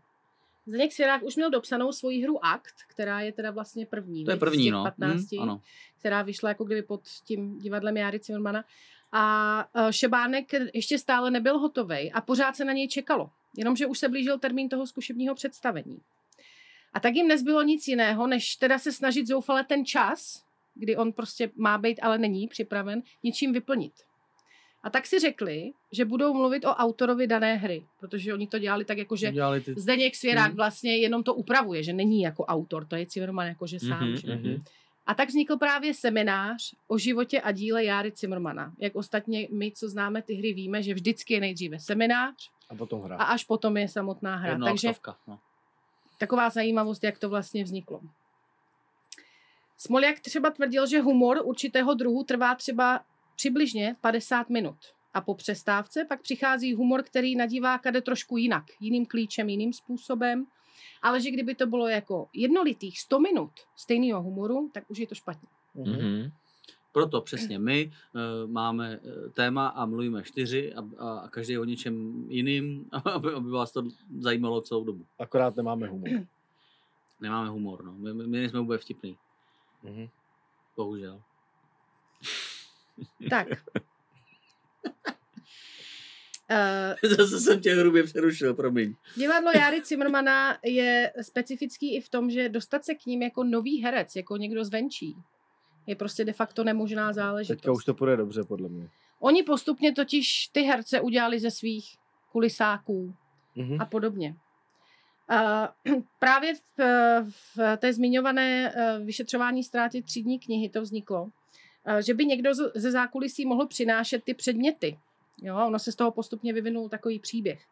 Zdeněk Svěrák už měl dopsanou svoji hru Akt, která je teda vlastně první. To je první, no. 15, Hm, ano. která vyšla jako kdyby pod tím divadlem Járy Cimrmana. A eh, Šebánek ještě stále nebyl hotový a pořád se na něj čekalo. Jenomže už se blížil termín toho zkušebního představení. A tak jim nezbylo nic jiného, než teda se snažit zoufale ten čas, kdy on prostě má být, ale není připraven, něčím vyplnit. A tak si řekli, že budou mluvit o autorovi dané hry, protože oni to dělali tak, jako že Dělali ty- Zdeněk Svěrák Mhm. vlastně jenom to upravuje, že není jako autor, to je Cimrman jakože sám. Mhm, že? mhm. A tak vznikl právě seminář o životě a díle Járy Cimrmana. Jak ostatně my, co známe ty hry, víme, že vždycky je nejdříve seminář A potom hra. a až potom je samotná hra. Jedno Takže no. taková zajímavost, jak to vlastně vzniklo. Smoljak třeba tvrdil, že humor určitého druhu trvá třeba přibližně 50 minut. A po přestávce pak přichází humor, který na diváka jde trošku jinak, jiným klíčem, jiným způsobem. Ale že kdyby to bylo jako jednolitých 100 minut stejného humoru, tak už je to špatně. Mhm. Proto přesně my uh, máme uh, téma a mluvíme čtyři a, a, a každý o něčem jiným, *laughs* aby, aby vás to zajímalo celou dobu. Akorát nemáme humor. *clears throat* Nemáme humor, no. My, my, my nejsme vůbec vtipný. Mhm. Bohužel. Tak. Uh, *laughs* *laughs* Zase jsem tě hrubě přerušil, promiň. Divadlo Járy Cimrmana je specifický i v tom, že dostat se k ním jako nový herec, jako někdo zvenčí, je prostě de facto nemožná záležitost. Teďka už to půjde dobře, podle mě. Oni postupně totiž ty herce udělali ze svých kulisáků Mhm. a podobně. Uh, *clears throat* právě v, v té zmiňované uh, vyšetřování ztráty třídní knihy to vzniklo, že by někdo ze zákulisí mohl přinášet ty předměty. Jo, ono se z toho postupně vyvinul takový příběh.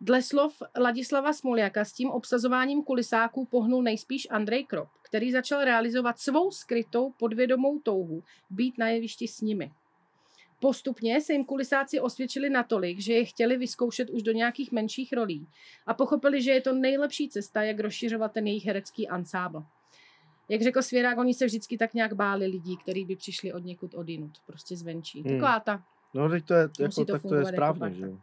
Dle slov Ladislava Smoljaka s tím obsazováním kulisáků pohnul nejspíš Andrej Krop, který začal realizovat svou skrytou podvědomou touhu být na jevišti s nimi. Postupně se jim kulisáci osvědčili natolik, že je chtěli vyzkoušet už do nějakých menších rolí a pochopili, že je to nejlepší cesta, jak rozšiřovat ten jejich herecký ansábl. Jak řekl Svěrák, oni se vždycky tak nějak báli lidí, kteří by přišli od někud odinut, prostě zvenčí. Hmm. Taková ta. No, teď to je, jako, to tak to je jako správně, parta. že jo.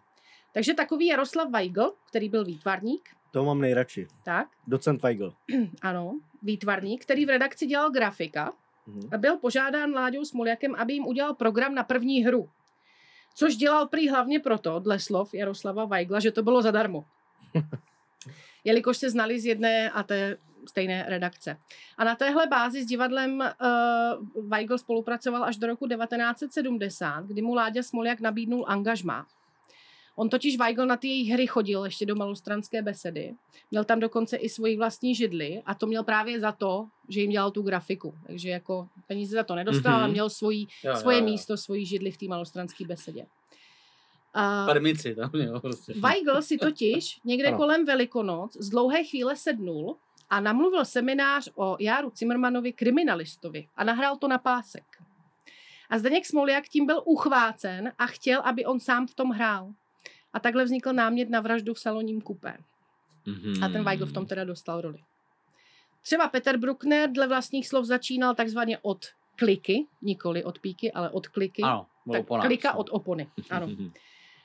Takže takový Jaroslav Weigl, který byl výtvarník, To mám nejradši. tak, Docent Weigl. *clears throat* ano, výtvarník, který v redakci dělal grafika Mhm. a byl požádán Láďou Smoljakem, aby jim udělal program na první hru. Což dělal prý hlavně proto, dle slov Jaroslava Weigla, že to bylo zadarmo. *laughs* Jelikož se znali z jedné a té stejné redakce. A na téhle bázi s divadlem uh, Weigl spolupracoval až do roku 1970, kdy mu Láďa Smoljak nabídnul angažmá. On totiž Weigl na ty jejich hry chodil ještě do malostranské besedy. Měl tam dokonce i svoji vlastní židli a to měl právě za to, že jim dělal tu grafiku. Takže jako peníze za to nedostal, Mhm. ale měl svojí, Jo, svoje jo, jo. místo, svoji židli v té malostranské besedě. A Permici tam měl prostě. Weigl si totiž někde Ano. kolem Velikonoc z dlouhé chvíle sednul a namluvil seminář o Járu Cimrmanovi kriminalistovi a nahrál to na pásek. A Zdeněk Smoljak tím byl uchvácen a chtěl, aby on sám v tom hrál. A takhle vznikl námět na vraždu v saloním kupé. A ten Weigl v tom teda dostal roli. Třeba Peter Bruckner dle vlastních slov začínal takzvaně od kliky, nikoli od píky, ale od kliky. Ano, tak klika no. od opony, ano. *laughs*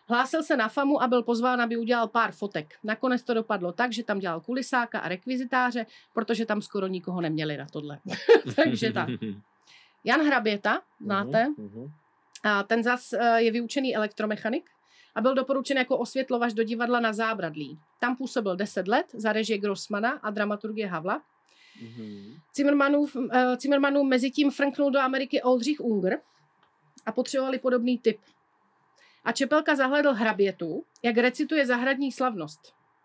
Hlásil se na FAMu a byl pozván, aby udělal pár fotek. Nakonec to dopadlo tak, že tam dělal kulisáka a rekvizitáře, protože tam skoro nikoho neměli na tohle. *laughs* Takže tak. *laughs* Jan Hraběta, znáte? Mhm. A ten zas eh, je vyučený elektromechanik a byl doporučen jako osvětlovač do divadla na Zábradlí. Tam působil 10 let za režie Grossmana a dramaturgie Havla. Zimmermanův, uh, Zimmermanům mezi tím frnknul do Ameriky Oldřich Unger a potřebovali podobný typ. A Čepelka zahledl hrabětu, jak recituje zahradní slavnost.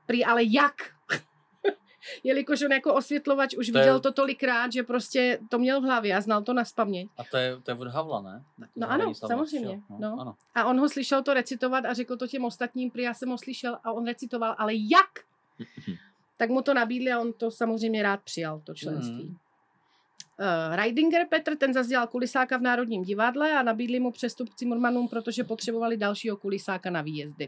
Prý ale jak? *laughs* Jelikož on jako osvětlovač už To je- viděl to tolikrát, že prostě to měl v hlavě a znal to na spaměť. A to je, to je od Havla, ne? No ano, slavnost, samozřejmě. jo? No. Ano. A on ho slyšel to recitovat a řekl to těm ostatním, prý já jsem ho slyšel a on recitoval, ale jak? tak mu to nabídli a on to samozřejmě rád přijal, to členství. Mhm. Uh, Reidinger Petr, ten zase dělal kulisáka v Národním divadle a nabídli mu přestup k Zimmermanům, protože potřebovali dalšího kulisáka na výjezdy.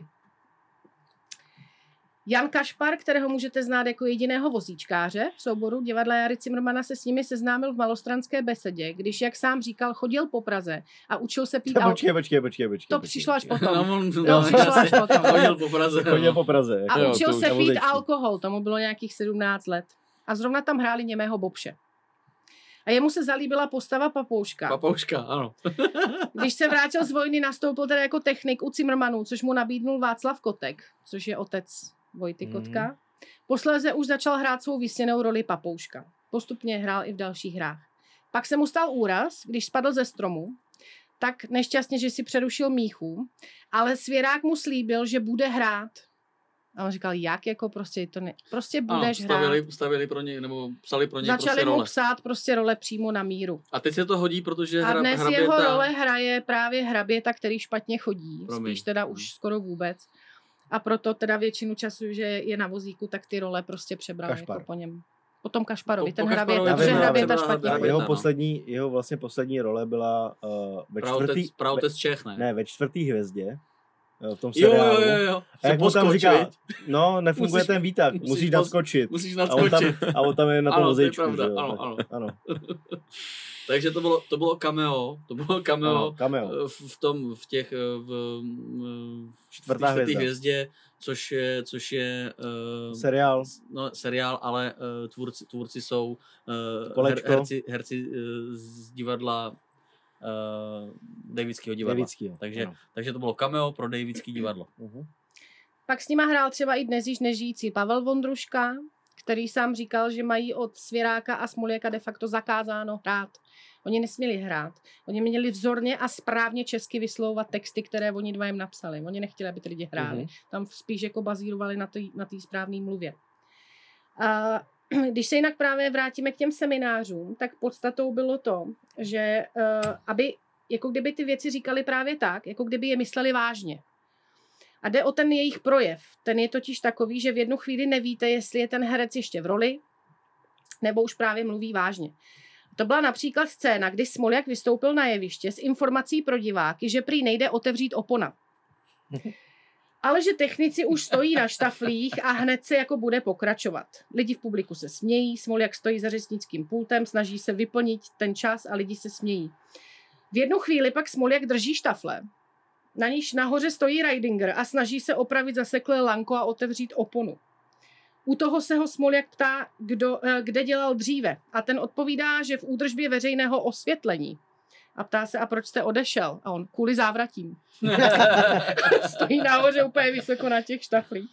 Jan Kašpar, kterého můžete znát jako jediného vozíčkáře v souboru divadla Jary Zimmermana, se s nimi seznámil v malostranské besedě, když, jak sám říkal, chodil po Praze a učil se pít al- *laughs* Počkej, počkej, počkej, počkej. To přišlo až potom. *laughs* No, on- To no, přišlo až potom. Chodil po Praze, Chodil no. po Praze. A jako- učil to se pít alkohol, tomu bylo nějakých 17 let. A zrovna tam hráli němého Bobše. A jemu se zalíbila postava Papouška. Papouška, ano. *laughs* Když se vrátil z vojny, nastoupil teda jako technik u Cimrmanů, což mu nabídnul Václav Kotek, což je otec Vojty Mhm. Kotka. Posléze už začal hrát svou vysněnou roli Papouška. Postupně hrál i v dalších hrách. Pak se mu stal úraz, když spadl ze stromu, tak nešťastně, že si přerušil míchu, ale svěrák mu slíbil, že bude hrát. A on říkal, jak jako prostě to ne... Prostě Ano, budeš hrát. stavili, stavili pro něj, nebo psali pro něj Začali prostě mu role. psát prostě role přímo na míru. A teď se to hodí, protože A dnes hraběta... jeho role hraje právě hraběta, který špatně chodí, Promiň. spíš teda už skoro vůbec. A proto teda většinu času, že je na vozíku, tak ty role prostě přebral Kašpar. jako po něm. Potom Kašparovi, Po- ten po hraběta, Kašparovi protože hraběta vím. špatně Hraběta, chodí. Jeho no. poslední, jeho vlastně poslední role byla uh, ve čtvrtý... Praotec ve- Čech, ne? Ne, ve čtvrtý hvězdě. Eh, V tom seriálu. jo, jo, jo. A jak mu tam říká, no, nefunguje Musíš- ten výtah, musíš musíš nadskočit. musíš A on tam, a on tam je na tom Ano, to je vozejčku, pravda, že jo, ano, ano. ano. *laughs* Takže to bylo, to bylo cameo, to bylo cameo, Ano, cameo. eh, v, v tom, v těch, eh, v, v Čtvrtá v té hvězda. hvězdě, což je, což je uh, Seriál. no, seriál, ale uh, tvůrci, tvůrci jsou uh, her, herci, herci uh, z divadla uh, Davidského divadla. Davidského, takže, ano. takže to bylo cameo pro Davidský divadlo. Mhm. Pak s nima hrál třeba i dnes již nežijící Pavel Vondruška, který sám říkal, že mají od Svěráka a Smoljaka de facto zakázáno hrát. Oni nesměli hrát. Oni měli vzorně a správně česky vyslovovat texty, které oni dva jim napsali. Oni nechtěli, aby ty lidi hráli. Mhm. Tam spíš jako bazírovali na té na té správné mluvě. A *clears throat* když se jinak právě vrátíme k těm seminářům, tak podstatou bylo to, že uh, aby jako kdyby ty věci říkali právě tak, jako kdyby je mysleli vážně. A jde o ten jejich projev. Ten je totiž takový, že v jednu chvíli nevíte, jestli je ten herec ještě v roli, nebo už právě mluví vážně. To byla například scéna, kdy Smoljak vystoupil na jeviště s informací pro diváky, že prý nejde otevřít opona. *laughs* Ale že technici už stojí na štaflích a hned se jako bude pokračovat. Lidi v publiku se smějí, Smoljak stojí za řečnickým pultem, snaží se vyplnit ten čas a lidi se smějí. V jednu chvíli pak Smoljak drží štafle, na níž nahoře stojí Reidinger a snaží se opravit zaseklé lanko a otevřít oponu. U toho se ho Smoljak ptá, kdo, eh, kde dělal dříve. A ten odpovídá, že v údržbě veřejného osvětlení. A ptá se, a proč jste odešel? A on, kvůli závratím. *laughs* Stojí nahoře úplně vysoko na těch štaflích.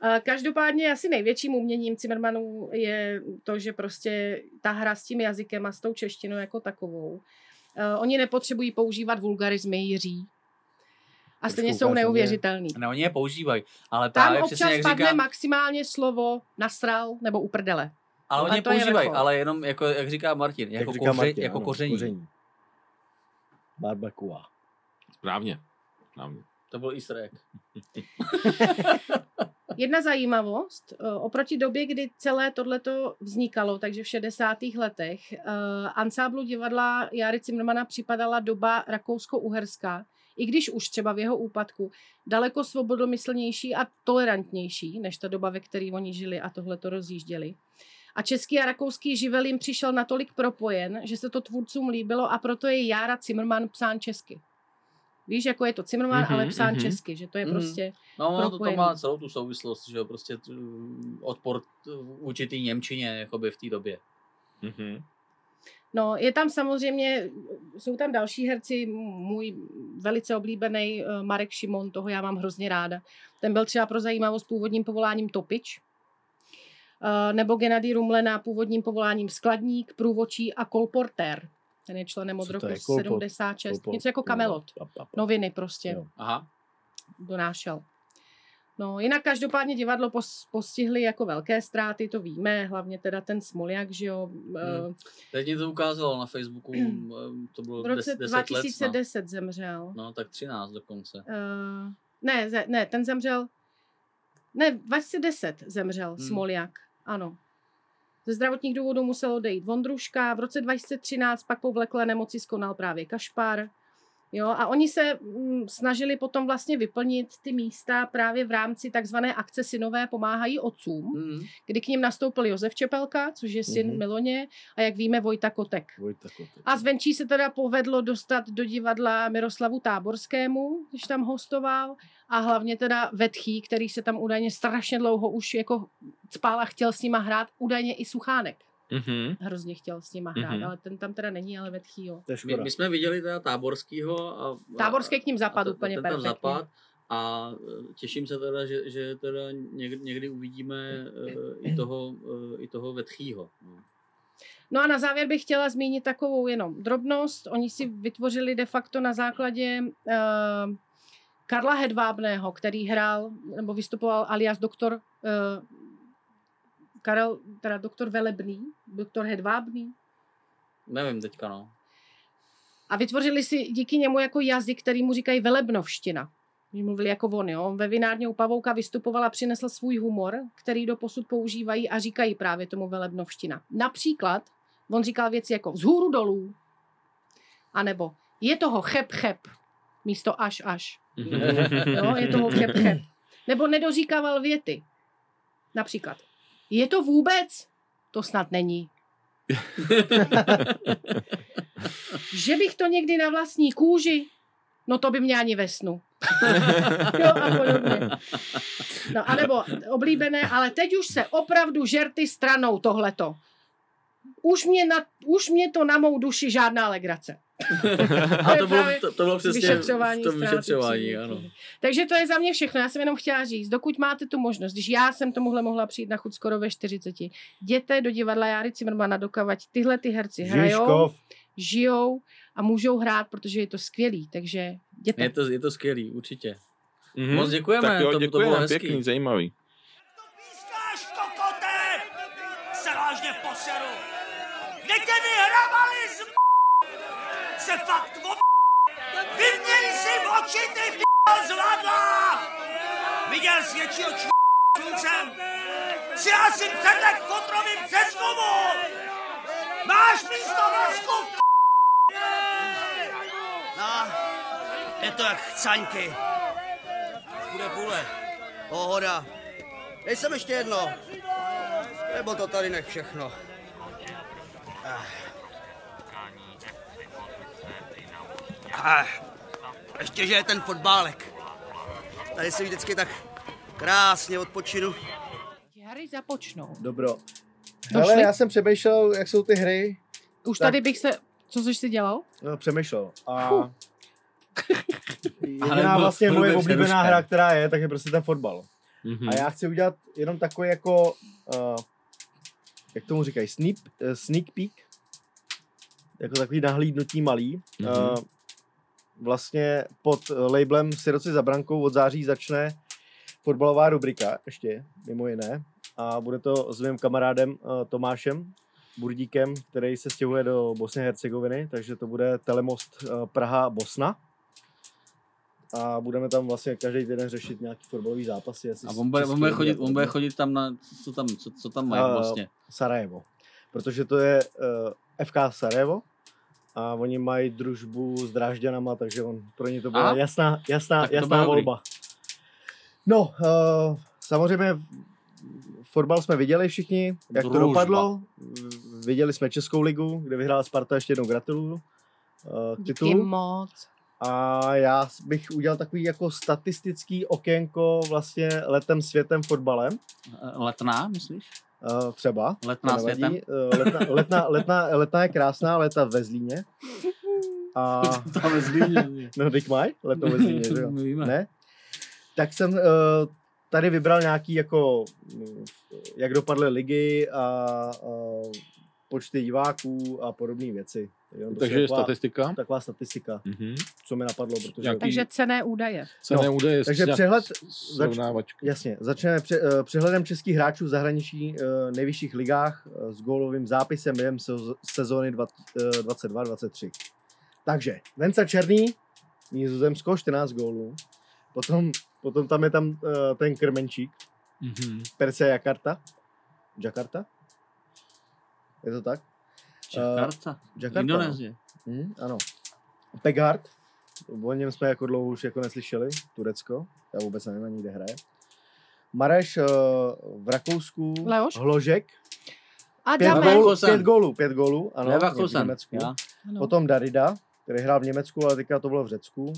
A Každopádně asi největším uměním Zimmermanů je to, že prostě ta hra s tím jazykem a s tou češtinou jako takovou. Eh, Oni nepotřebují používat vulgarizmy Jiří. A stejně jsou neuvěřitelný. Ne, oni je používají, ale Tam právě občas přesně jak padne říkám, maximálně slovo nasral nebo uprdele. Ale A oni je je používají, vrchol. ale jenom, jako, jak říká Martin, jako, říká koře, Martin, jako ano, koření. koření. Barbecue. Správně. Správně. To byl easter egg. *laughs* Jedna zajímavost, eh, oproti době, kdy celé tohleto vznikalo, takže v 60. letech, eh, ansáblu divadla Jary Zimmermana připadala doba rakousko-uherská, i když už třeba v jeho úpadku, daleko svobodomyslnější a tolerantnější, než ta doba, ve které oni žili a tohleto rozjížděli. A český a rakouský živel jim přišel natolik propojen, že se to tvůrcům líbilo a proto je Jára Zimmerman psán česky. Víš, jako je to Zimmerman, Mhm, ale psán mhm. česky, že to je Mhm. prostě No, ono to, to má celou tu souvislost, že jo, prostě t- odpor t- vůči té Němčině, jakoby v té době. Mhm. No, je tam samozřejmě, jsou tam další herci, můj velice oblíbený eh, Marek Šimon, toho já mám hrozně ráda. Ten byl třeba pro zajímavost původním povoláním topič, nebo Gennady Rumlena původním povoláním skladník, průvočí a kolportér. Ten je členem od Co roku je? Kolport- 76. kolport- Něco jako kamelot. Noviny prostě Aha. donášel. No, jinak každopádně divadlo pos- postihly jako velké ztráty, to víme, hlavně teda ten Smoljak, že jo. eh, Hmm. Teď mě to ukázalo na Facebooku, em, to bylo V roce 10, 10 let. 2010 zemřel. No, tak 13 dokonce. Uh, ne, ne, ten zemřel, ne, 2010 zemřel Hmm. hmm. Smoljak, ano. Ze zdravotních důvodů musel odejít Vondruška, v roce 2013 pak po vleklé nemoci skonal právě Kašpar. Jo, a oni se mm, snažili potom vlastně vyplnit ty místa právě v rámci takzvané akce Synové pomáhají otcům, Mm. kdy k ním nastoupil Josef Čepelka, což je syn Mhm. Miloně, a jak víme Vojta Kotek. Vojta Kotek. A zvenčí se teda povedlo dostat do divadla Miroslavu Táborskému, když tam hostoval, a hlavně teda Vetchý, který se tam údajně strašně dlouho už jako spál a chtěl s nima hrát, údajně i Suchánek Mhm. hrozně chtěl s nima hrát, Mhm. ale ten tam teda není, ale Vetchý jo. My, my, jsme viděli teda Táborskýho a... Táborský k ním zapadl a úplně ten tam perfektně. zapad a e, těším se teda, že, že teda někdy, někdy uvidíme e, i toho, e, i toho Vetchýho. No. No a na závěr bych chtěla zmínit takovou jenom drobnost. Oni si vytvořili de facto na základě uh, Karla Hedvábného, který hrál nebo vystupoval alias doktor uh, Karel, teda doktor Velebný, doktor Hedvábný. Nevím teďka, no. A vytvořili si díky němu jako jazyk, který mu říkají velebnovština. Oni mluvili jako on, jo. On Ve vinárně u Pavouka vystupoval a přinesl svůj humor, který do posud používají a říkají právě tomu velebnovština. Například, on říkal věci jako vzhůru dolů, anebo je toho chep chep, místo až až. *laughs* jo, je toho chep chep. Nebo nedoříkával věty. Například, je to vůbec? To snad není. *laughs* že bych to někdy na vlastní kůži, no to by mě ani ve snu. *laughs* jo, a podobně. No, anebo oblíbené, ale teď už se opravdu žerty stranou tohleto. Už mě, na, už mě to na mou duši žádná legrace. *laughs* A to bylo, to, to bylo přesně vyšetřování v tom vyšetřování, ano. Takže to je za mě všechno. Já jsem jenom chtěla říct, dokud máte tu možnost, když já jsem tomuhle mohla přijít na chuť skoro ve 40, jděte do divadla Járy Cimrmana dokavať tyhle ty herci hrajou, Žižkov. žijou a můžou hrát, protože je to skvělý. Takže jděte. Je to, je to skvělý, určitě. Mhm. Moc děkujeme, Tak jo, to, to děkujeme, bylo hezký. pěkný, zajímavý. Se vážně poseru. Kde tě m... Se fakt o... Vyměň si oči, ty p***o zvladla! Viděl jsi většího č... sluncem? Si asi předek fotrovým přezkumu! Máš místo vlasku, No, je to jak chcaňky. Bude půle. Pohoda. Dej sem ještě jedno. Nebo to tady nech všechno. Ah. Ah. Ještě, že je ten fotbálek. Tady si vždycky tak krásně odpočinu. Jary započnou. Dobro. Došli? Hele, já jsem přemýšlel, jak jsou ty hry. Už Tak- tady bych se... Co jsi si dělal? No, přemýšlel. A Fuh. jediná Ale vlastně moje oblíbená hra, která je, tak je prostě ten fotbal. Mhm. A já chci udělat jenom takový jako, uh, jak tomu říkají, sneak, uh, sneak peek. Jako takový nahlídnutí malý. Mhm. Uh, vlastně pod eh, labelem Siroci za brankou od září začne fotbalová rubrika ještě, mimo jiné. A bude to s mým kamarádem uh, Tomášem Burdíkem, který se stěhuje do Bosny a Hercegoviny, takže to bude Telemost uh, Praha-Bosna. A budeme tam vlastně každý týden řešit nějaký fotbalový zápasy. A on bude, on bude, chodit, on bude chodit tam na, co tam, co, co tam mají vlastně. Sarajevo. Protože to je uh, FK Sarajevo a oni mají družbu s Drážďanama, takže on, pro ně to byla A? jasná, jasná, Tak to jasná bude dobrý. volba. No, uh, samozřejmě fotbal jsme viděli všichni, jak Družba. to dopadlo. Viděli jsme Českou ligu, kde vyhrála Sparta, ještě jednou gratuluju uh, k Díky moc. A já bych udělal takový jako statistický okénko vlastně letem světem fotbalem. Letná, myslíš? Uh, třeba. Letná to světem? Uh, letná, letná, letná, letná je krásná, leta ve Zlíně. A... Tam ve Zlíně. no, teď mají leto ve Zlíně, že jo? *laughs* Ne? Tak jsem uh, tady vybral nějaký jako, mm, jak dopadly ligy a uh, počty diváků a podobné věci. Jenom prostě Takže statistika? Taková statistika, Mhm. co mi napadlo. Protože... Nějaký- Takže cené údaje. Cenné údaje, Takže přehled, srovnávačka. jasně, začneme pře, eh, přehledem českých hráčů v zahraničí eh, nejvyšších ligách eh, s gólovým zápisem během sezóny dva- eh, 22-23. Takže Venca Černý, Nizozemsko, 14 gólů. Potom, potom tam je tam ten krmenčík, Mhm. Persia Jakarta. Jakarta? Je to tak? Jakarta. Eh, Jakarta, Indonésie. No. Hmm, ano. Pegard. O něm jsme jako dlouho už jako neslyšeli. Turecko. Já vůbec nevím ani, kde hraje. Mareš eh, v Rakousku. Leoš? Hložek. A Pět gólů, pět gólů, pět gólů, ano, v Německu. já. Ano. Potom Darida, který hrál v Německu, ale teďka to bylo v Řecku. Uh,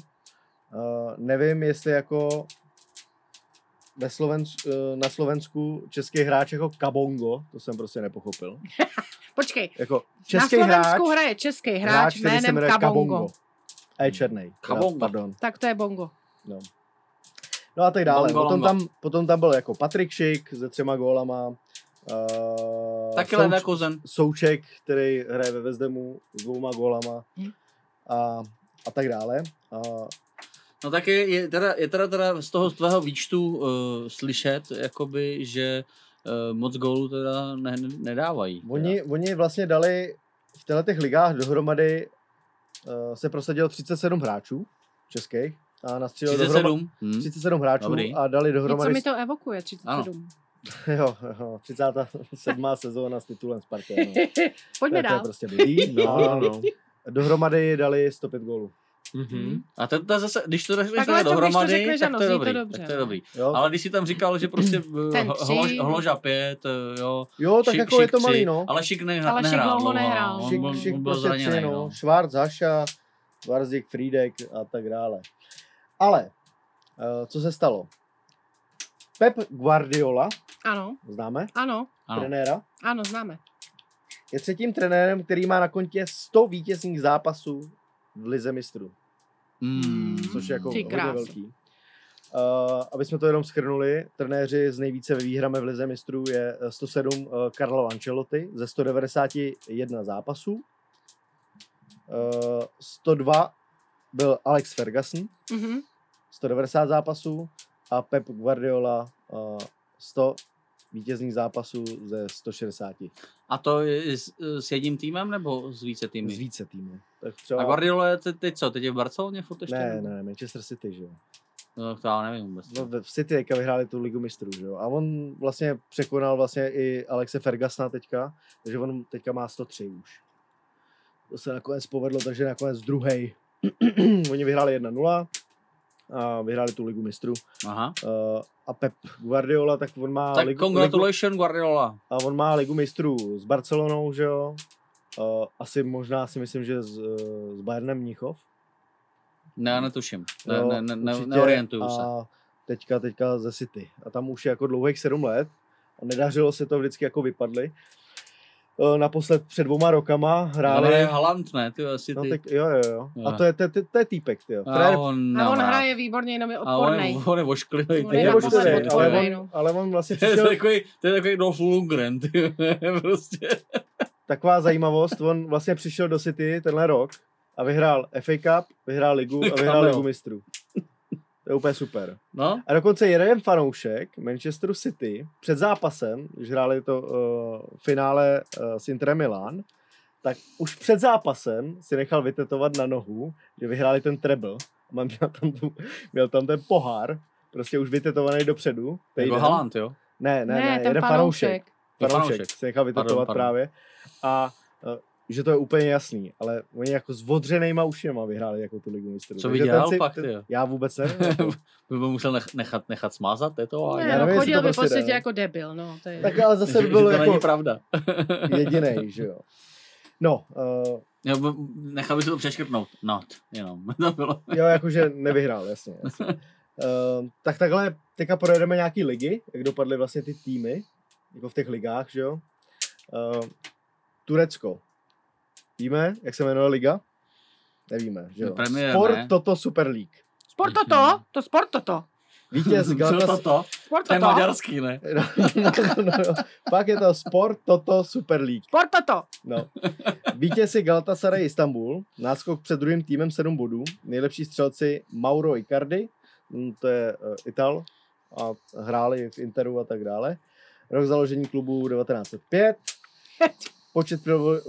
nevím, jestli jako ve Slovensku, na Slovensku český hráč jako Kabongo, to jsem prostě nepochopil. *laughs* Počkej, Jako český na hráč, Slovensku hraje český hráč, hráč jménem Kabongo. Kabongo. A je černý. Kabongo. Pardon. Tak to je bongo. No. no a tak dále. Bongo Potom tam, potom tam byl jako Patrik Šik se třema gólama. Uh, Taky Leverkusen. Souček, který hraje ve Vezdemu s dvouma gólama. Hm. A, a tak dále. A, No tak je, je, teda, je teda, teda z toho z tvého výčtu uh, slyšet, jakoby, že uh, moc gólů teda ne, ne, nedávají. oni, oni vlastně dali v těchto těch ligách dohromady uh, se prosadilo 37 hráčů českých a nastřílili 37? dohromady Hm. 37 hráčů Dobrý. a dali Něco dohromady mi to evokuje, 37. *laughs* jo, jo, 37. *laughs* sezóna s titulem Sparty. No. Pojďme to, to je dál. prostě blbý. No, *laughs* no. Dohromady dali 105 gólů. Mhm. A to, to zase, když to řekneš Takhle takhle to, dohromady, řekneš, tak ano, to je zní to dobrý. dobře, tak to je no. dobrý. Jo. Ale když si tam říkal, že prostě *clears throat* tři. hlož, hloža pět, eh, jo. Jo, tak jako je to malý, no. Ale šik ne, Ale Šik nehrál. dlouho dlouho, nehrál. no. Šik, On šik on byl prostě tři, no. no. Haša, Varzik, Friedek a tak dále. Ale, uh, co se stalo? Pep Guardiola, Ano, známe, ano, Ano. trenéra, ano, známe. je třetím trenérem, který má na kontě 100 vítězných zápasů v Lize mistrů, Mm. což je jako Ty hodně velký. Uh, aby jsme to jenom schrnuli, trenéři s nejvíce výhrami v Lize mistrů je eh, 107 uh, Carlo Ancelotti ze 191 zápasů. Uh, 102 byl Alex Ferguson, Mhm. 190 zápasů a Pep Guardiola uh, 100 vítězných zápasů ze 160. A to je s, s jedním týmem nebo s více týmy? Z více týmů. Tak A třeba... Guardiola je teď, teď co? Teď je v Barceloně furt ještě? Ne, ne, Manchester City, že jo. No, to já nevím vůbec. No, v City teďka vyhráli tu ligu mistrů, že jo. A on vlastně překonal vlastně i Alexe Fergusona teďka, takže on teďka má 103 už. To se nakonec povedlo, takže nakonec druhý. *clears throat* Oni vyhráli 1-0 a vyhráli tu ligu mistrů. Aha. Uh, a Pep Guardiola, tak on má Tak ligu, ligu, congratulations Guardiola. a on má ligu mistrů s Barcelonou, že jo. Uh, asi možná si myslím, že s, uh, s Bayernem Mnichov. Ne, já netuším. Ne, Jo, ne, ne, ne, neorientuju se. A teďka, teďka ze City. A tam už je jako dlouhých sedm let. A nedařilo se to vždycky jako vypadli. E, Naposled před dvěma rokama Ale hráli... je Halant, ne? Ty asi ty. No, tak, jo, jo, jo. Jo. A to je, to, to, to je týpek, ty jo. a on, A on hraje výborně, jenom je A on, odporný. je, on je ošklivý. On je naposled ošklivý, ale, on, no. ale on vlastně *laughs* To je přišel... takový, to je takový Dolph Lundgren, ty, *laughs* prostě. Taková zajímavost, on vlastně přišel do City tenhle rok a vyhrál FA Cup, vyhrál ligu a *laughs* vyhrál ligu mistrů. To je úplně super. No, A dokonce jeden fanoušek Manchesteru City před zápasem, když hráli to uh, finále uh, s Interem Milan, tak už před zápasem si nechal vytetovat na nohu, že vyhráli ten treble. A Měl tam, tu, měl tam ten pohár, prostě už vytetovaný dopředu. jako. Halant, jo? Ne, ne, Ne, ne, ten jeden fanoušek. fanoušek. Fanoušek fanoušek. si nechal vytetovat Pardon, pardon. právě. A uh, že to je úplně jasný, ale oni jako s odřenejma ušima vyhráli jako tu ligu mistrů. Co viděl si- pak, ty jo? Já vůbec nevím. *laughs* jako. By byl musel nech, nechat, nechat smázat to a Ne, Já no, nevím, jestli chodil to by v prostě no. jako debil, no. To je... Tak ale zase by že, byl že to jako není pravda. *laughs* jediný, že jo. No, uh, Jo, nechal bych to přeškrtnout. Not, jenom. *laughs* To bylo. Jo, jakože nevyhrál, jasně. jasně. Uh, tak takhle teďka projedeme nějaký ligy, jak dopadly vlastně ty týmy, jako v těch ligách, že jo. Uh, Turecko. Víme, jak se jmenuje liga? Nevíme, že jo. No, Premier, Sport ne? Toto Super League. Sport toto, to sport toto. Vítěz Co *laughs* Galatasaray. toto? Sport To je toto. maďarský, ne? *laughs* No, no, no, no. Pak je to Sport Toto Super League. Sport toto. No. Vítěz je Galatasaray Istanbul, náskok před druhým týmem 7 bodů, nejlepší střelci Mauro Icardi, mm, to je uh, Ital, a hráli v Interu a tak dále. Rok založení klubu 1905, *laughs* počet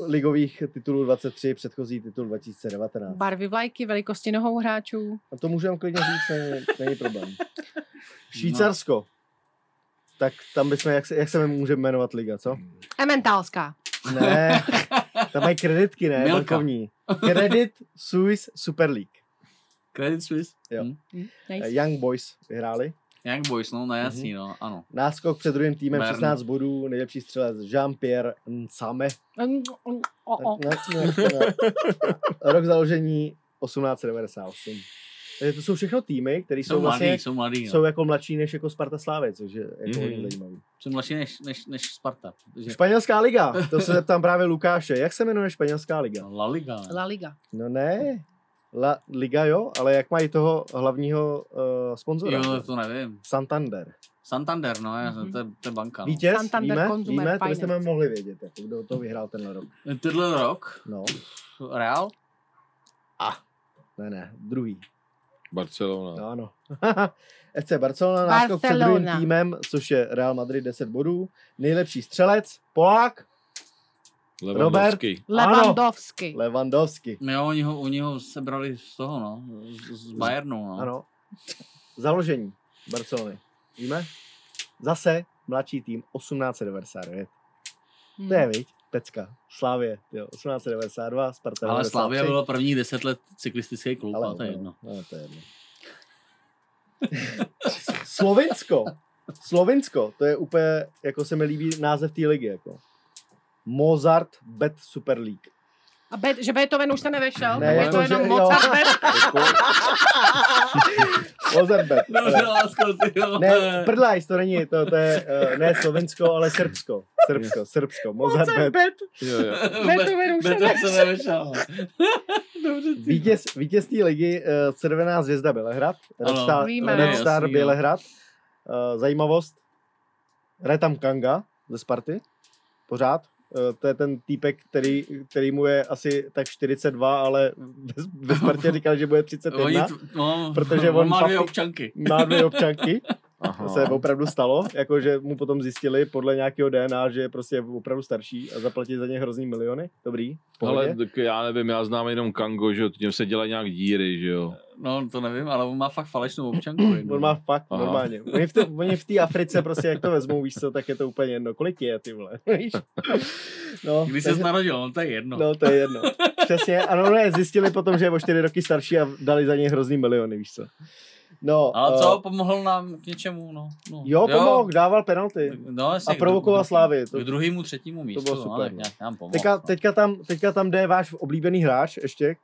ligových titulů 23, předchozí titul 2019. Barvy vlajky, velikosti nohou hráčů. A to můžeme klidně říct, není, není problém. *laughs* Švýcarsko. Tak tam bychom, jak se, jak se můžeme jmenovat liga, co? Ementálská. Ne, tam mají kreditky, ne, Milka. bankovní. Credit Suisse Super League. Credit Suisse. Jo. Hm. Nice. Young Boys vyhráli. Young Boys, no, no Mhm. jasný, no, ano. Náskok před druhým týmem Bern. 16 bodů, nejlepší střelec Jean-Pierre Nsame. Ne, *laughs* ne, ne. Rok založení 1898. Takže to jsou všechno týmy, které jsou, Jsou vlastně, mladý, jsou mladý, no. jsou jako mladší než jako Sparta Slávy, což je jako Mhm. hodně zajímavý. Jsem mladší než, než, než Sparta. protože- Španělská liga, to se *laughs* zeptám právě Lukáše. Jak se jmenuje španělská liga? La Liga. ne? La Liga. No ne, La Liga jo, ale jak mají toho hlavního uh, sponzora? Jo, to nevím. Santander. Santander, no, Mhm. to, je, to je banka. No. Vítěz, Santander víme, Consumer víme, to byste mohli vědět, jako kdo to vyhrál tenhle rok. Tenhle rok, No, Real? ne, ne, druhý. Barcelona. No, ano. *laughs* FC Barcelona, náskok před druhým týmem, což je Real Madrid 10 bodů. Nejlepší střelec, Polák, Lewandowski. Lewandowski. Lewandowski. Jo, oni ho, oni ho sebrali z toho, no, z, z Bayernu, no. Ano. Založení Barcelony. Víme? Zase mladší tým 1899. Hmm. To je, viď? Pecka. Slávě, jo, 1892, Sparta Ale 93. Slavia bylo prvních deset let cyklistický klub, ale, to je no, jedno. No, to je jedno. *laughs* Slovinsko. Slovinsko, to je úplně, jako se mi líbí název té ligy, jako. Mozart Bet Super League. A Bet, že Beethoven už se nevešel? Ne, je jako, to že- jenom jo. Mozart Bet? *laughs* Mozart Bet. Dobře, lásko, ty jo. Ne, prdlajs, to není, to, to je, uh, ne Slovinsko, ale Srbsko. Srbsko, Srbsko, Mozart Bet. Bet. Jo, jo. *laughs* Beethoven už se Beethoven se nevešel. *laughs* Dobře. Vítěz, vítěz té ligy, uh, Červená zvězda Bělehrad, Red Star. Red No, Star. Bělehrad. Uh, zajímavost, hraje tam Kanga ze Sparty, pořád. Uh, to je ten týpek, který, který mu je asi tak 42, ale ve, Spartě *laughs* říkal, že bude 31. Oni, t- no, protože on on má dvě občanky. *laughs* Má dvě občanky. Aha. To se opravdu stalo, jakože mu potom zjistili podle nějakého DNA, že je prostě opravdu starší a zaplatí za ně hrozný miliony. Dobrý. Ale tak já nevím, já znám jenom Kango, že jo, tím se dělají nějak díry, že jo. No, to nevím, ale on má fakt falešnou občanku. *clears throat* On má fakt Aha. normálně. Oni v, té, oni v té Africe prostě jak to vezmou, víš co, tak je to úplně jedno. Kolik je, ty vole, *laughs* víš? No, Když takže- se narodil, no to je jedno. No, to je jedno. *laughs* Přesně. Ano, ne, zjistili potom, že je o čtyři roky starší a dali za něj hrozný miliony, víš co. No, Ale eh, co, pomohl nám k něčemu, no. no. Jo, pomohl, dával penalty. No, jasně, a provokoval k- Slávy. K To, druhému, třetímu místu. bylo No, super, tak no. nějak nám pomohl. teďka, no. teďka, tam, teďka tam jde váš oblíbený hráč ještě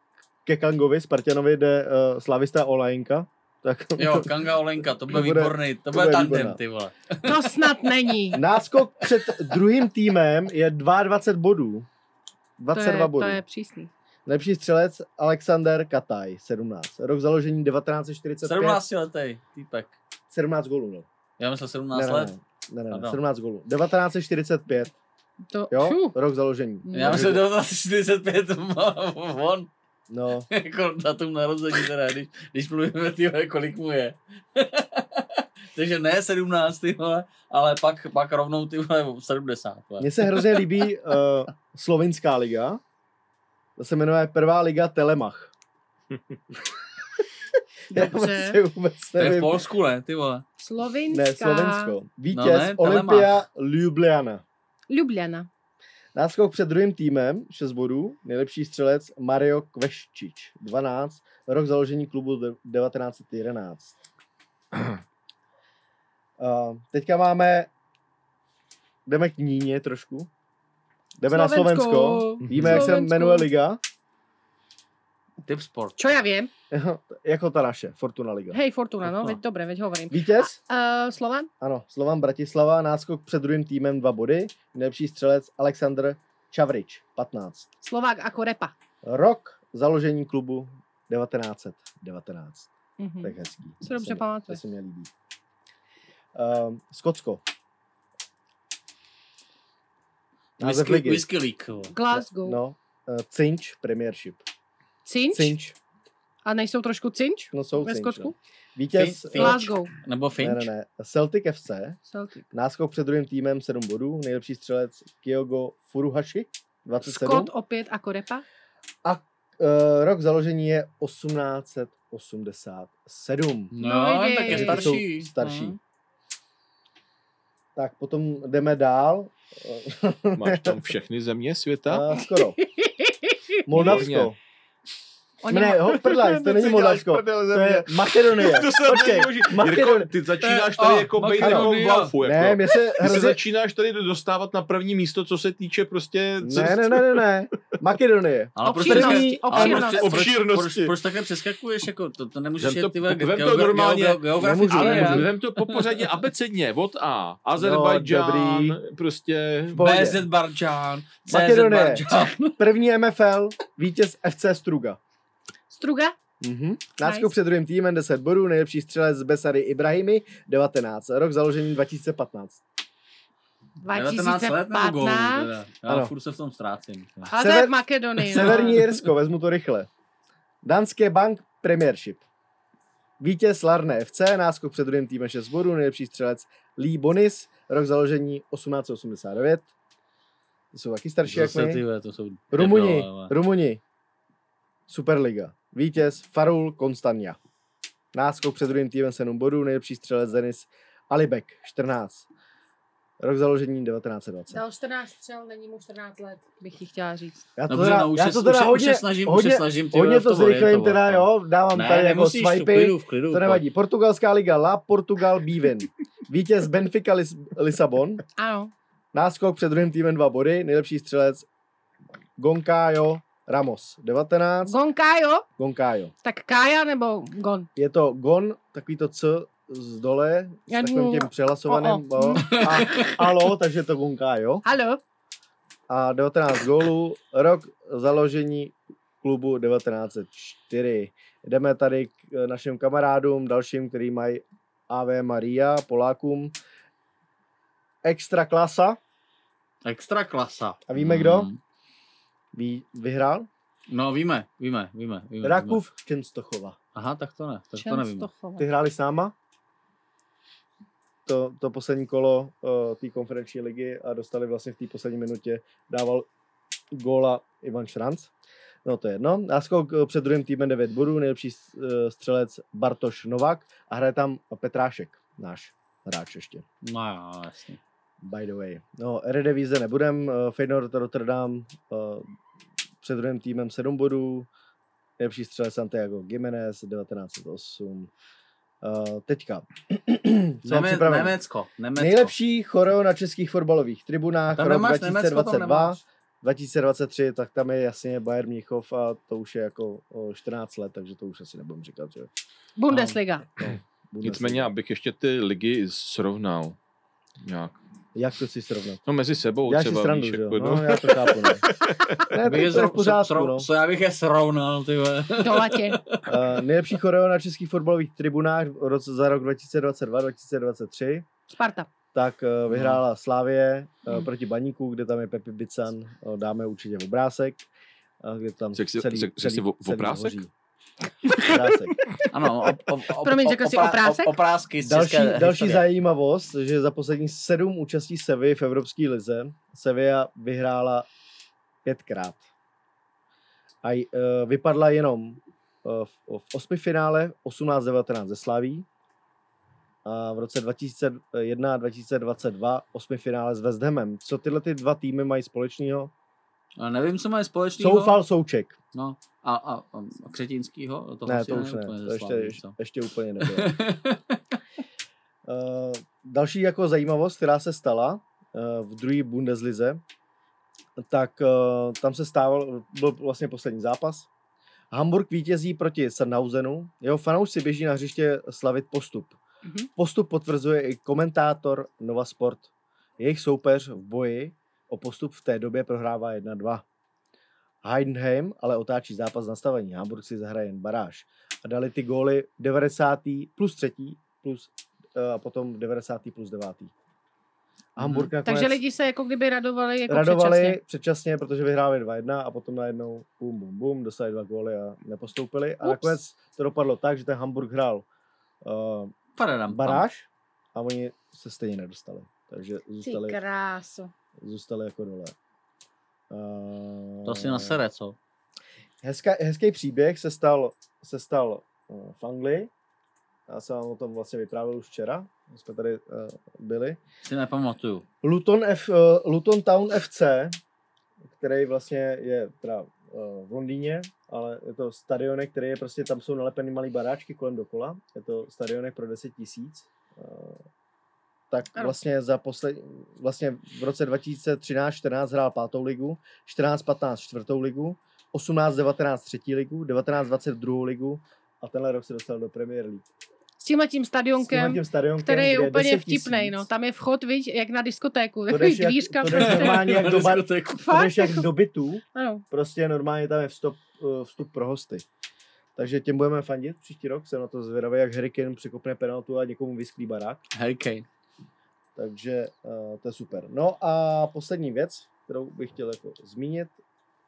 ke Kangovi, Spartanovi jde uh, Slavista Olajinka. Tak, *laughs* Jo, Kanga Olenka, to bude To bude- výborný, to to bude bude tandem, výborná. ty vole. *laughs* To snad není. Náskok před druhým týmem je 22 bodů. To 22 je, bodů. to je přísný. Nejlepší střelec Alexander Kataj, 17. Rok založení 1945. 17 letý týpek. 17 gólů, no. Já myslel 17 Ne, ne, let. ne, ne, ne, ne, Pardon. 17 gólů. 1945, To, jo? Fuh. Rok založení. Já myslel 1945 on. No, *laughs* jako datum narození teda, když, když mluvíme, tyhle, kolik mu je. *laughs* Takže ne 17, ty vole, ale pak, pak rovnou ty vole 70. Vole. mně se hrozně líbí uh, *laughs* slovinská liga. To se jmenuje Prvá liga Telemach. Já Dobře. vlastně vůbec To je v. Polsku, ne, ty vole. Slovinská. Ne, Slovensko. Vítěz No ne, Olympia. Ljubljana. Ljubljana. Náskok před druhým týmem, 6 bodů. Nejlepší střelec Mario Kveščič, 12. Rok založení klubu de- 1911. Uh, *clears throat* teďka máme, jdeme k Níně trošku. Jdeme Slovensko. na Slovensko. Víme, jak se Slovensko. jmenuje liga? Tip sport. Čo já vím? *laughs* jako ta naše, Fortuna Liga. Hej, Fortuna, no, veď dobre, veď hovorím. Vítěz? Uh, Slovan? Ano, Slovan Bratislava, náskok před druhým týmem dva body, nejlepší střelec Aleksandr Čavrič, 15. Slovák ako repa. Rok založení klubu 1919. Mhm. Tak hezký. Dobře se mi- pamatuje. To se mi líbí. Um, Skotsko. Název Whisky, whisky League. Glasgow. No, uh, Cinch Premiership. Cinč? Cinch. A nejsou trošku cinč? No jsou Ve Skotsku? no. Vítěz Fin-. Glasgow. Nebo Finch. Ne, ne, ne. Celtic FC. Celtic. Náskok před druhým týmem 7 bodů. Nejlepší střelec Kyogo Furuhashi 27. Scott opět ako repa. A uh, rok založení je 1887. No, No, tak je starší. starší. No. Tak potom jdeme dál. Máš tam všechny země světa? Uh, skoro. *laughs* Moldavsko. Oni Ne, ho, prdlaj, to *laughs* není Moldavsko. To je Makedonie. *laughs* To se Počkej, Jirko, Makedonie. ty začínáš To je- tady a, jako být jako v laufu. Jako. Ne, mě se Ty se hrozně... začínáš tady dostávat na první místo, co se týče prostě... Ne, ne, ne, ne, ne. Makedonie. Ale proč, Obšírnosti, obšírnosti. proč, proč, Obšírnosti. proč takhle přeskakuješ? Jako, to, to nemůžeš Vem to- ty vole, vem to normálně. geo- geograficky. Nemůžu, Ale nemůžu. vem to po pořadě abecedně, od A. Azerbajdžán, dobrý. prostě... BZ Barčan, CZ Makedonie. První MFL, vítěz FC Struga. Struga? Mhm. Náskok Nice. před druhým týmem 10 bodů, nejlepší střelec z Besary Ibrahimi 19. Rok založení 2015. 19 let nebo gólů? 2015. teda? Já Ano. furt se v tom ztrácím. Ale to je Sever- v Makedonii. no. Severní Jirsko, vezmu to rychle. Danské Bank Premiership. Vítěz Larné FC, náskok před druhým týmem 6 bodů, nejlepší střelec Lee Bonis, rok založení 1889. To jsou taky starší jak Zase my. ty vole, to jsou Rumuni. Rumuni. Superliga. Vítěz Farul Konstania. Náskok před druhým týmem 7 bodů, nejlepší střelec Denis Alibek 14. Rok založení 1920. Dal 14 střel, není mu 14 let, bych ti chtěla říct. Já to Dobře, teda, no, už já se- to už teda se- už hodně, snažím- už se hodně, snažím, ty hodně v to zrychlím teda, jo, dávám Ne, tady jako swipy, klidu, v klidu, to nevadí. Portugalská liga La Portugal Bivin. Vítěz Benfica Lis- Lisabon. Ano. Náskok před druhým týmem dva body, nejlepší střelec Goncayo Ramos 19. Gonkajo? Goncayo. Tak Kája nebo Gon? Je to Gon, takový to C z dole, s Já takovým tím přehlasovaným. o, o. o, A alo, *laughs* takže je to Goncayo. Halo? A 19 gólů, rok založení klubu 1904. Jdeme tady k našim kamarádům, dalším, který mají AV Maria, Polákům. Extra klasa. Extra klasa. A víme kdo? Ví, vyhrál? No víme, víme, víme. víme víme. Rakův Čenstochova. Aha, tak to ne, tak to nevím. Ty hráli s náma? To, to poslední kolo uh, té konferenční ligy a dostali vlastně v té poslední minutě, dával góla Ivan Šranc. No to je jedno. Náskok eh, před druhým týmem 9 bodů, nejlepší eh, střelec Bartoš Novak a hraje tam Petrášek, náš hráč ještě. No jo, jasně. By the way. No, Eredivize nebudem, eh, Feyenoord Rotterdam eh, před druhým týmem 7 bodů, nejlepší střelec Santiago Jiménez 1908. Uh, teďka. *clears throat* Co Neme? Německo, Německo. Nejlepší choreo na českých fotbalových tribunách Tam rok nemáš Německo, tam 2022, nemáš. 2023, tak tam je jasně Bayern Mnichov a to už je jako o 14 let, takže to už asi nebudem říkat, že Bundesliga. no, Bundesliga. Nicméně, abych ještě ty ligy srovnal. Nějak. Jak to si srovnat? No mezi sebou Já si třeba, srandu, víš, jako, No, já to chápu, *laughs* ne. Ne, to, Bych je to je v pořádku, sro- no. Co já bych je srovnal, ty vole. *laughs* Do latě. Uh, nejlepší choreo na českých fotbalových tribunách v roce, za rok 2022-2023. Sparta. Tak uh, vyhrála Slávě uh, Hmm. proti Baníku, kde tam je Pepi Bican. Uh, dáme určitě obrázek. Uh, kde tam Řekl jsi- celý, celý, o- celý obrázek? hoří. Ano, o, o, o, Promiň, řekl jsi oprá- oprázek? O, oprázky z Další, české další historie. zajímavost, že za posledních sedm účastí Sevy v Evropské lize Sevilla vyhrála pětkrát. A uh, vypadla jenom uh, v, v osmi finále 18-19 ze Slaví a v roce 2001 a 2022 osmi finále s West Hamem. Co tyhle ty dva týmy mají společného? A nevím, co mají společného. Soufal Souček. No, a, a, a Křetínskýho? To Ne, to už ne, úplně to ještě, ještě, ještě úplně nebylo. Uh, *laughs* další jako zajímavost, která se stala uh, v druhé Bundeslize, tak uh, tam se stával, byl vlastně poslední zápas Hamburg vítězí proti Sandhausenu, jeho fanoušci běží na hřiště slavit postup. Mhm. Postup potvrzuje i komentátor Nova Sport. Jejich soupeř v boji o postup v té době prohrává 1-2. Heidenheim ale otáčí zápas nastavení. Hamburg si zahraje jen baráž. A dali ty góly 90. plus 3. plus eh, a potom 90. plus 9. A Hamburg nakonec Takže lidi se jako kdyby radovali jako radovali předčasně. předčasně, protože vyhráli 2-1 a potom najednou bum, bum, bum, dostali dva góly a nepostoupili. A Ups. nakonec to dopadlo tak, že ten Hamburg hrál uh, baráž a oni se stejně nedostali. Takže Ty zůstali, zůstali jako dole. Uh, To asi na sere, co? Hezká, hezký příběh se stal, se stal uh, v Anglii. Já jsem vám o tom vlastně vyprávěl už včera, když jsme tady uh, byli. Si nepamatuju. Luton, F, uh, Luton Town FC, který vlastně je teda v Londýně, ale je to stadionek, který je prostě, tam jsou nalepený malý baráčky kolem dokola. Je to stadionek pro 10 tisíc. Tak Ano. vlastně za posled, vlastně v roce 2013-14 hrál pátou ligu, 14-15 čtvrtou ligu, 18-19 třetí ligu, 19-20 druhou ligu a tenhle rok se dostal do Premier League. S tímhle tím S stadionkem, stadionkem, který je úplně 10 vtipnej, tisíc. no. Tam je vchod, viď, jak na diskotéku. To Takový jdeš, *laughs* jak, dvířka to jdeš prostě. normálně jak do, bar, to jdeš jak jako- do bytů, Ano. prostě normálně tam je vstup, eh, vstup pro hosty. Takže těm budeme fandit příští rok, jsem na to zvědavý, jak Harry Kane překopne penaltu a někomu vysklí barák. Harry Kane. Takže uh, to je super. No a poslední věc, kterou bych chtěl jako zmínit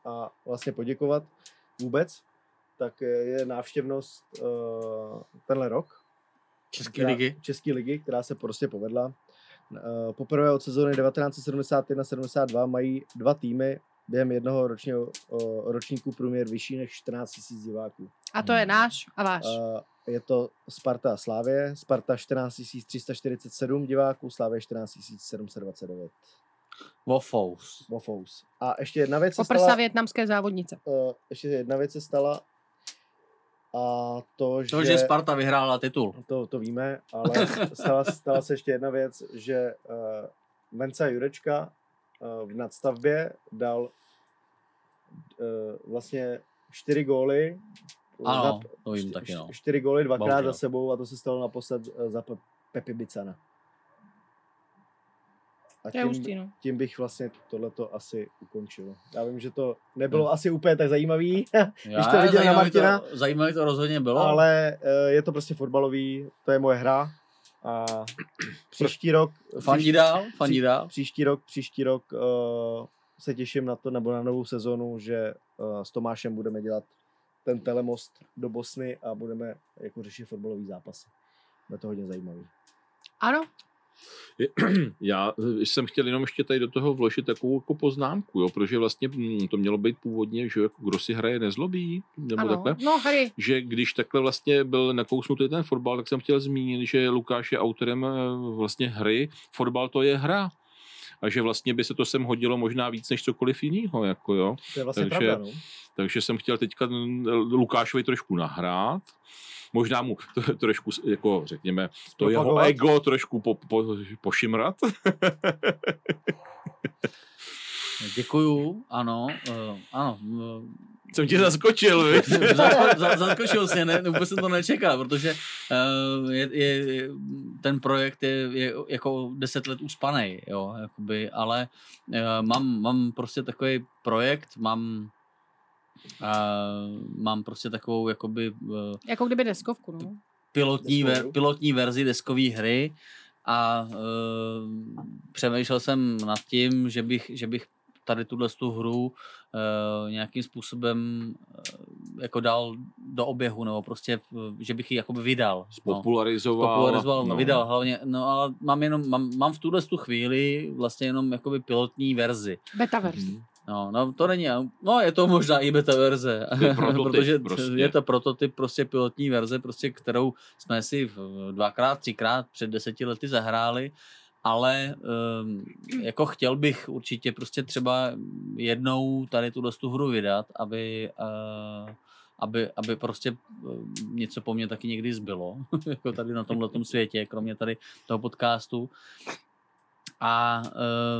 a vlastně poděkovat vůbec, tak je návštěvnost uh, tenhle rok. České která- ligy. České ligy, která se prostě povedla. Eh, Poprvé od sezóny 1971-72 mají dva týmy během jednoho ročního, eh, ročníku průměr vyšší než 14 000 diváků. A to je náš a váš. Eh, Je to Sparta a Slávě. Sparta 14 347 diváků, Slávě 14 729. Wofous. Wofous. A ještě jedna věc se Oprsa stala. větnamské závodnice. eh, ještě jedna věc se stala. A to, že... To, že Sparta vyhrála titul. To, to víme, ale *laughs* stala, stala se ještě jedna věc, že uh, Menca Jurečka uh, v nadstavbě dal uh, vlastně čtyři góly. Ano, to vím taky, no. Čtyři góly dvakrát Bohužel. za sebou a to se stalo naposled eh, za Pe- Pepi Bicana. A tím, hustý, no. tím bych vlastně tohleto asi ukončil. Já vím, že to nebylo asi úplně tak zajímavý, *laughs* když to viděl na Martina, To, zajímavý to rozhodně bylo. ale eh, je to prostě fotbalový, to je moje hra a příští rok... Fandí dál, fandí pří- dál. Příští rok, příští rok uh, se těším na to, nebo na novou sezonu, že uh, s Tomášem budeme dělat ten telemost do Bosny a budeme jako řešit fotbalový zápasy. Bude to hodně zajímavý. Ano, *clears throat* Já jsem chtěl jenom ještě tady do toho vložit takovou jako poznámku, jo, protože vlastně mm, to mělo být původně, že jako kdo si hraje nezlobí, nebo ano. takhle. No, hry. že když takhle vlastně byl nakousnutý ten fotbal, tak jsem chtěl zmínit, že Lukáš je autorem eh, vlastně hry. Fotbal to je hra. A že vlastně by se to sem hodilo možná víc než cokoliv jiného. Jako jo. To je vlastně takže, pravda, no. takže jsem chtěl teďka Lukášovi trošku nahrát. Možná mu to, *laughs* trošku, jako řekněme, to jeho ego trošku po, po, pošimrat. *laughs* Děkuju, ano, uh, ano. Uh, Jsem tě zaskočil, *laughs* za, zaskočil jsi, ne, vůbec jsem to nečekal, protože uh, je, je, ten projekt je, je jako deset let uspanej, jo, jakoby, ale uh, mám, mám prostě takový projekt, mám uh, mám prostě takovou jakoby uh, Jako kdyby deskovku, no. pilotní, ver, pilotní verzi deskové hry a uh, přemýšlel jsem nad tím, že bych, že bych tady tuhle tu hru uh, nějakým způsobem uh, jako dal do oběhu, nebo prostě, uh, že bych ji jakoby vydal. Spopularizoval. No, popularizoval, no. no. vydal hlavně, no ale mám jenom, mám, mám v tuhle tu chvíli vlastně jenom jakoby pilotní verzi. Betaverse. Mhm. No, no, to není, no je to možná i beta verze, *laughs* protože prostě. je to prototyp prostě pilotní verze, prostě, kterou jsme si dvakrát, třikrát před deseti lety zahráli, ale um, jako chtěl bych určitě prostě třeba jednou tady tuhle tu hru vydat, aby, uh, aby, aby prostě uh, něco po mně taky někdy zbylo, *laughs* jako tady na tomhle světě, kromě tady toho podcastu. A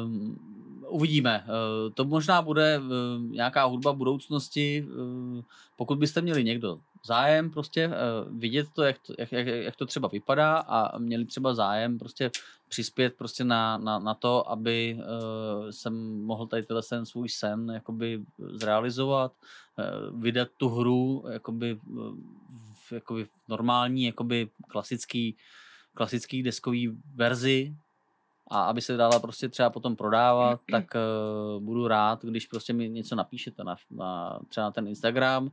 um, uvidíme. Uh, to možná bude uh, nějaká hudba budoucnosti. Uh, pokud byste měli někdo zájem prostě uh, vidět to jak, to, jak, jak, jak to třeba vypadá a měli třeba zájem prostě přispět prostě na, na, na to, aby uh, jsem mohl tady tenhle ten svůj sen jakoby zrealizovat, uh, vydat tu hru jakoby, uh, jakoby normální, jakoby klasický, klasický deskový verzi, a aby se dala prostě třeba potom prodávat, tak uh, budu rád, když prostě mi něco napíšete na, na třeba na ten Instagram. Uh,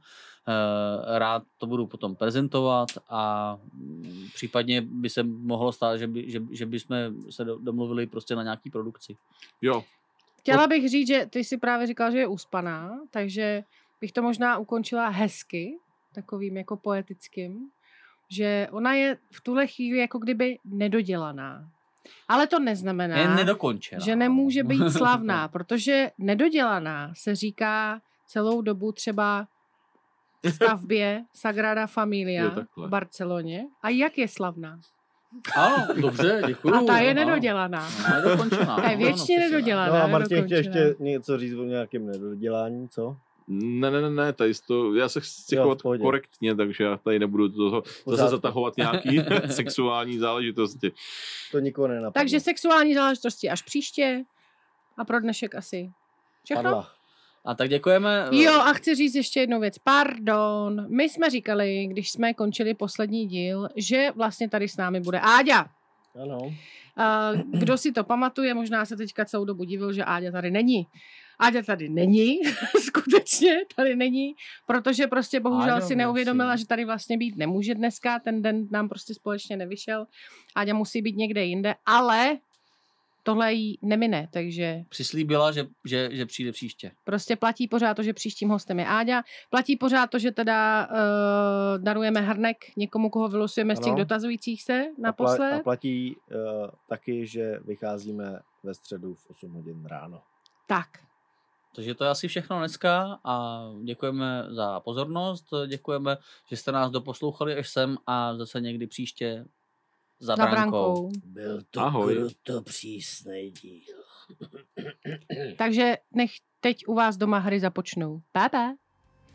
rád to budu potom prezentovat a mm, případně by se mohlo stát, že, by, že, že bychom se do- domluvili prostě na nějaký produkci. Jo. Chtěla bych říct, že ty si právě říkal, že je uspaná, takže bych to možná ukončila hezky, takovým jako poetickým, že ona je v tuhle chvíli jako kdyby nedodělaná. Ale to neznamená, Je nedokončená. že nemůže být *laughs* slavná, protože nedodělaná se říká celou dobu třeba *laughs* stavbě Sagrada Familia v Barceloně. A jak je slavná? Ano, dobře, děkuju. A ta je Ano. nedodělaná. Nedokončená. Ta je věčně ano, nedodělaná. No a Martin chtěl ještě něco říct o nějakém nedodělání, co? Ne, ne, ne, ne, tady to, já se chci Jo, chovat pohodě. korektně, takže já tady nebudu toho, zase zatahovat nějaký *laughs* sexuální záležitosti. To nikoho nenapadlo. Takže sexuální záležitosti až příště. A pro dnešek asi všechno. Padla. A tak děkujeme. Jo, a chci říct ještě jednu věc. Pardon. My jsme říkali, když jsme končili poslední díl, že vlastně tady s námi bude Áďa. Ano. A Kdo si to pamatuje, možná se teďka celou dobu divil, že Áďa tady není. Áďa tady není, *laughs* skutečně tady není, protože prostě bohužel Áďa si musí. neuvědomila, že tady vlastně být nemůže dneska, ten den nám prostě společně nevyšel. Áďa musí být někde jinde, ale tohle jí nemine, takže Přislíbila, že, že, že přijde příště. Prostě platí pořád to, že příštím hostem je Áďa. Platí pořád to, že teda uh, darujeme hrnek někomu, koho vylosujeme z těch Ano. dotazujících se A, pla- naposled. a platí uh, taky, že vycházíme ve středu v 8 hodin ráno. Tak. Takže to je asi všechno dneska a děkujeme za pozornost, děkujeme, že jste nás doposlouchali až sem a zase někdy příště za, Za brankou. brankou. Byl to Ahoj. kruto přísnej díl. *clears throat* Takže nech teď u vás doma hry započnou. Pa, pa.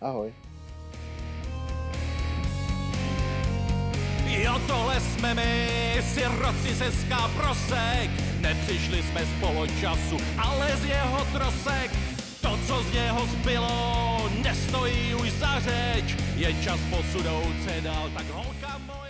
Ahoj. Jo, tohle jsme my, siroci ze prosek. Nepřišli jsme z poločasu, ale z jeho trosek. Co z něho zbylo, nestojí už za řeč. Je čas posunout se dál, tak holka moje.